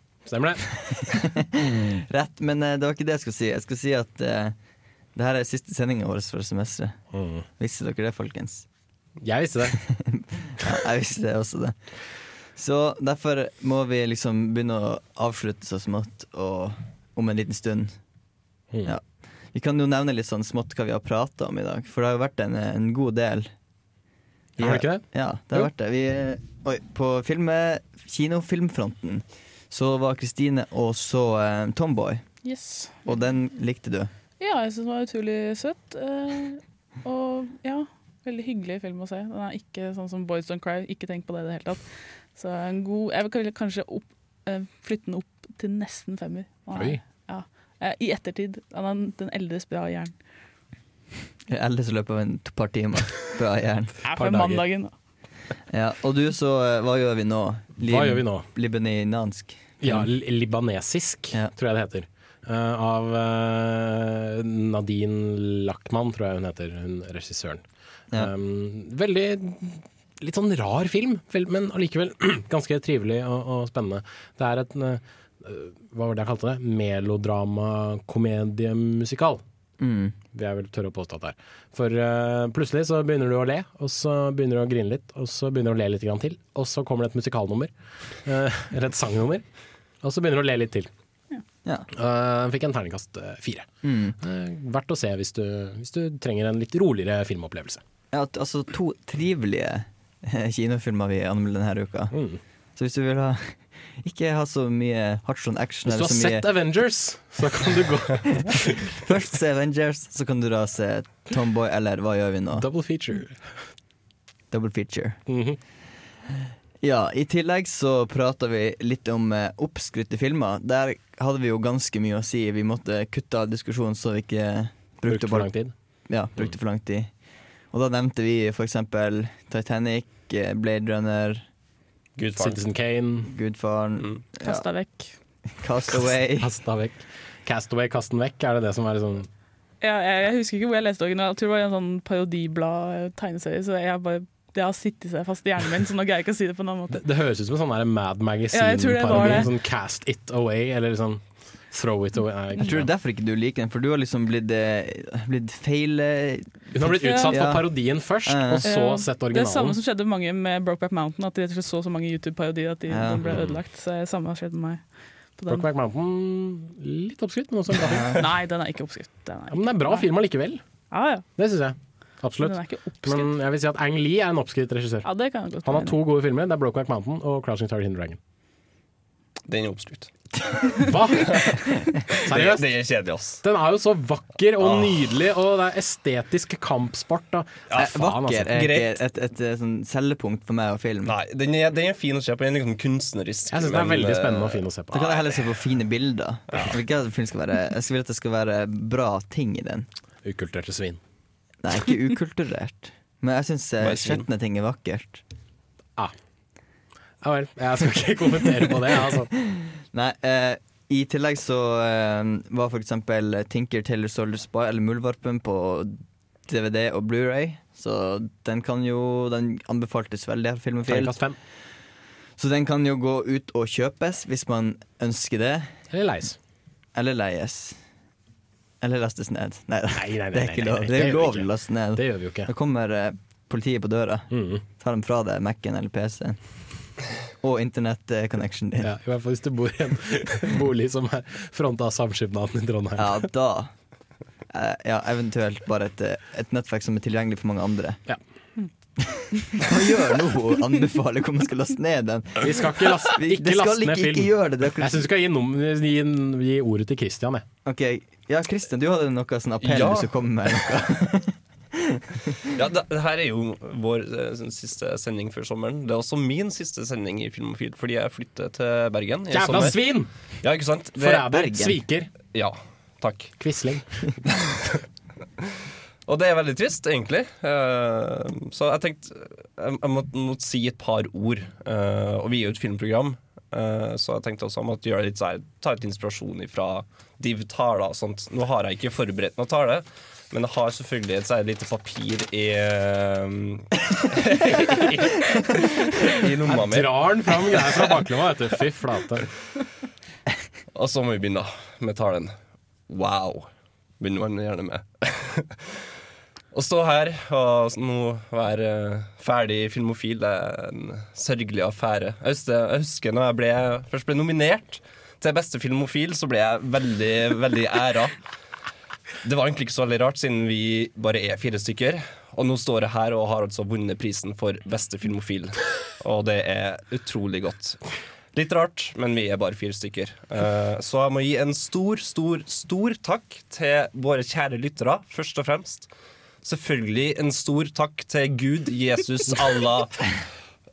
Stemmer det. Rett, men eh, det var ikke det jeg skulle si. Jeg skulle si at uh, det her er siste sendinga vår for semesteret. Mm. Visste dere det, folkens? Jeg visste det. Ja, jeg visste det også det. Så derfor må vi liksom begynne å avslutte så smått og om en liten stund. Mm. Ja. Vi kan jo nevne litt sånn smått hva vi har prata om i dag, for det har jo vært en, en god del. Vi Har det ikke det? Ja, det har Jo. vært det. Vi, oi, på filme, kinofilmfronten så var Kristine og så eh, Tomboy, Yes. og den likte du. Ja, jeg syns den var utrolig søt. eh, og ja, veldig hyggelig film å se. Den er ikke sånn som Boys Don't Cry. Ikke tenk på det i det hele tatt. Så en god Jeg vil kanskje opp, eh, flytte den opp til nesten femmer. Er- Oi. Ja, eh, I ettertid. Den, er- den eldres bra i hjernen. Ellers i løpet av en par timer. Bra jern. Ja, for mandagen, da. Ja, og du så, eh, hva gjør vi nå? Hva gjør vi nå? Libaninansk. Ja, libanesisk, libanesisk, tror jeg det heter. Uh, av uh, Nadine Lachman, tror jeg hun heter, hun regissøren. Ja. Um, veldig litt sånn rar film, men allikevel ganske trivelig og, og spennende. Det er et uh, hva var det jeg kalte det? Melodrama-komediemusikal. Mm. Det jeg vel tørre å påstå at det er. For uh, plutselig så begynner du å le, og så begynner du å grine litt, og så begynner du å le litt grann til, og så kommer det et musikalnummer. eh, eller et sangnummer. Og så begynner du å le litt til. Ja. Uh, fikk en terningkast fire. Mm. Eh, verdt å se hvis du, hvis du trenger en litt roligere filmopplevelse. Ja, altså to trivelige kinofilmer vi anmelder denne uka. Mm. Så hvis du vil ha ikke ha så mye hardstone action Hvis du har så mye sett Avengers, så kan du gå Først se Avengers, så kan du da se Tomboy, eller hva gjør vi nå? Double feature. Double feature. Mhm. Ja, i tillegg så prata vi litt om eh, oppskrytte filmer. Der hadde vi jo ganske mye å si. Vi måtte kutte av diskusjonen så vi ikke Brukte for lang tid. Ja, brukte for lang tid. Og da nevnte vi for eksempel Titanic, eh, Blade Runner Citizen Kane. Goodfaren. Mm. Kasta vekk. Castaway. Kasta vekk. Castaway, kast den vekk, er det det som er liksom Ja, jeg, jeg husker ikke hvor jeg leste originalen. Jeg tror det var i en sånn parodiblad-tegneserie. Så jeg bare det har sittet seg fast i hjernen min, så nå greier jeg ikke å si det på en annen måte. Det, det høres ut som en sånn Mad Magazine-parodi. Ja, Sånn Cast It Away, eller sånn Throw It Away. Nei, Jeg tror det er derfor ikke du liker den, for du har liksom blitt, eh, blitt feil eh, Hun har blitt utsatt Ja. for parodien først, Ja. og så Ja, sett Det er samme som skjedde med mange med Brokeback Mountain, at de rett og slett så så mange YouTube-parodier at de, Ja. den ble ødelagt. Så det samme har skjedd med meg. Brokeback Mountain litt oppskrytt, men også en bra film. Nei, den er ikke oppskrytt. Den er Ja, men det er bra film allikevel. Ja, ja. Det syns jeg. Absolutt. Er. Men jeg vil si at Ang Lee er en oppskrytt regissør. Ja, det kan jeg godt Han har to gode filmer. Det er Brokeback Mountain og Crouching Target Hidden Dragon. Den er oppskrytt. Hva? Seriøst? det er kjedelig, ass. Den er jo så vakker og Ah. nydelig, og det er estetisk kampsport. Da. Ja, faen, Vakker altså. er ikke et, et, et, sånn selgepunkt for meg og film. Nei, den er, den er fin å se på. Den er liksom kunstnerisk. Jeg syns den er veldig eh, spennende og fin å se på. Da kan jeg heller se på fine bilder. Jeg vil være Jeg vil at det skal være bra ting i den. Ukulturerte svin. Nei, ikke ukulturert. Men jeg syns Bare skjetne ting er vakkert. Ja vel. Jeg skal ikke kommentere på det. Altså. Nei, eh, i tillegg så eh, var for eksempel Tinker Taylor Soldier Spy, eller Muldvarpen, på DVD og Blu-ray Så den kan jo Den anbefaltes veldig her, Filmofil. Så den kan jo gå ut og kjøpes hvis man ønsker det. Eller leis. Eller leies. Eller lastes ned. Nei, Nei, nei, nei, det er ikke lov. Det er ulovlig å laste ned. Det gjør vi jo ikke. Da kommer eh, politiet på døra. Mm. Tar dem fra deg Mac-en eller PC-en. Og internett-connection din. Ja, I hvert fall hvis du bor i en bolig som er fronta av Samskipnaden i Trondheim. Ja, da eh, Ja, eventuelt bare et, eh, et nettverk som er tilgjengelig for mange andre. Ja. Hva gjør nå? Anbefaler hvor man skal laste ned den? Vi skal ikke laste, Vi- ikke skal laste ned ikke- film. ikke gjøre det, Jeg syns du skal gi, nom, gi, gi ordet til Christian. Jeg. Ok, Ja, Christian, du hadde noe sånn appell Ja. du kom med noe. Ja, det, det her er jo vår eh, sånn siste sending før sommeren. Det er også min siste sending i Filmofil, fordi jeg flytter til Bergen. i Jævla svin! Ja, ikke sant? Det- Forræder! Sviker! Ja, takk. Quisling. Og det er veldig trist, egentlig. Uh, så jeg tenkte jeg, jeg måtte, måtte si et par ord. Uh, og vi er jo et filmprogram, uh, så jeg tenkte også jeg måtte gjøre litt sånn, ta litt inspirasjon fra Div taler og sånt. Nå har jeg ikke forberedt noe tale, men jeg har selvfølgelig et særlig lite papir i eh, I lomma mi. Drar han fram greier fra baklomma, vet du. Fy flate. Og så må vi begynne med talen. Wow, begynner man gjerne med. Å stå her og nå være ferdig filmofil det er en sørgelig affære. Jeg husker, jeg husker når jeg ble, først ble nominert til beste filmofil, så ble jeg veldig, veldig æra. Det var egentlig ikke så veldig rart, siden vi bare er fire stykker. Og nå står jeg her og har altså vunnet prisen for beste filmofil. Og det er utrolig godt. Litt rart, men vi er bare fire stykker. Eh, Så jeg må gi en stor, stor, stor takk til våre kjære lyttere, først og fremst. Selvfølgelig en stor takk til Gud, Jesus, Allah,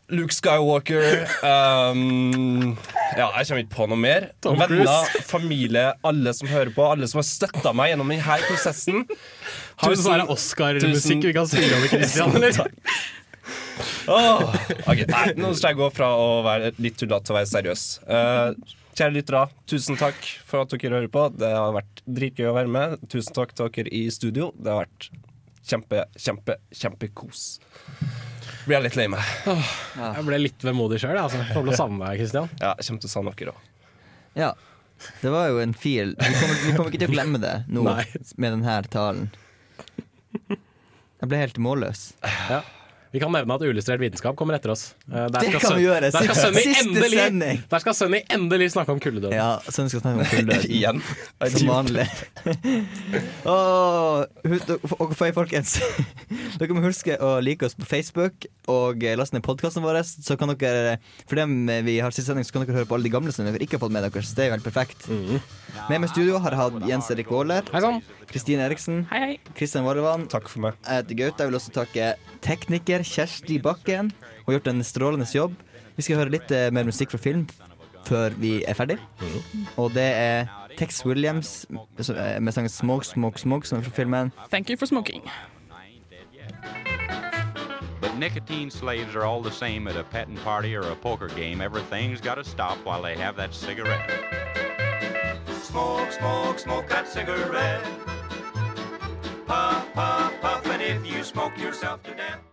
Luke Skywalker um, Ja, jeg kommer ikke på noe mer. Venner, familie, alle som hører på, alle som har støtta meg gjennom denne prosessen. Har vi sånn Oscar-musikk vi kan spille over, Christian? Eller? oh, okay. ok, nei, Nå skal jeg gå fra å være litt tullete til å være seriøs. Uh, kjære lyttere, tusen takk for at dere hører på. Det har vært dritgøy å være med. Tusen takk til dere i studio. Det har vært kjempe, kjempe, kjempekos. Blir jeg litt lei meg. Jeg ble litt vemodig sjøl. Altså. Kommer til å savne deg, Kristian. Ja, jeg kommer til å savne dere òg. Ja. Det var jo en fil. Vi kommer, vi kommer ikke til å glemme det nå Nei. med denne talen. Jeg ble helt målløs. Ja. Vi kan nevne at Uillustrert vitenskap kommer etter oss. Eh, der Det kan vi gjøre. Der skal Sunny endelig, der skal Sunny endelig snakke om kulldøden. Ja, sånn skal snakke om kulldøden. Igjen. Som vanlig. Åh, og for folkens, dere må huske å like oss på Facebook og laste ned podkasten vår. Så kan dere, for dem eh, vi har siste sending, så kan dere høre på alle de gamle som dere ikke har fått med dere. Så det er jo helt perfekt. Med meg i studio har jeg hatt Jens Erik Våler. Kristine Eriksen. Hei, hei. Kristian Varvan. Takk for meg. Jeg heter Gaute. Jeg vil også takke tekniker Kjersti Bakken. Hun har gjort en strålende jobb. Vi skal høre litt eh, mer musikk fra film før vi er ferdig. Og det er Tex Williams eh, med sangen 'Smoke, Smoke, Smoke', som er fra filmen. Thank you for smoking. But nicotine slaves are all the same at a petting party or a poker game. Everything's got to stop while they have that cigarette. Smoke, smoke, smoke that cigarette. Puff, puff, puff, and if you smoke yourself to death.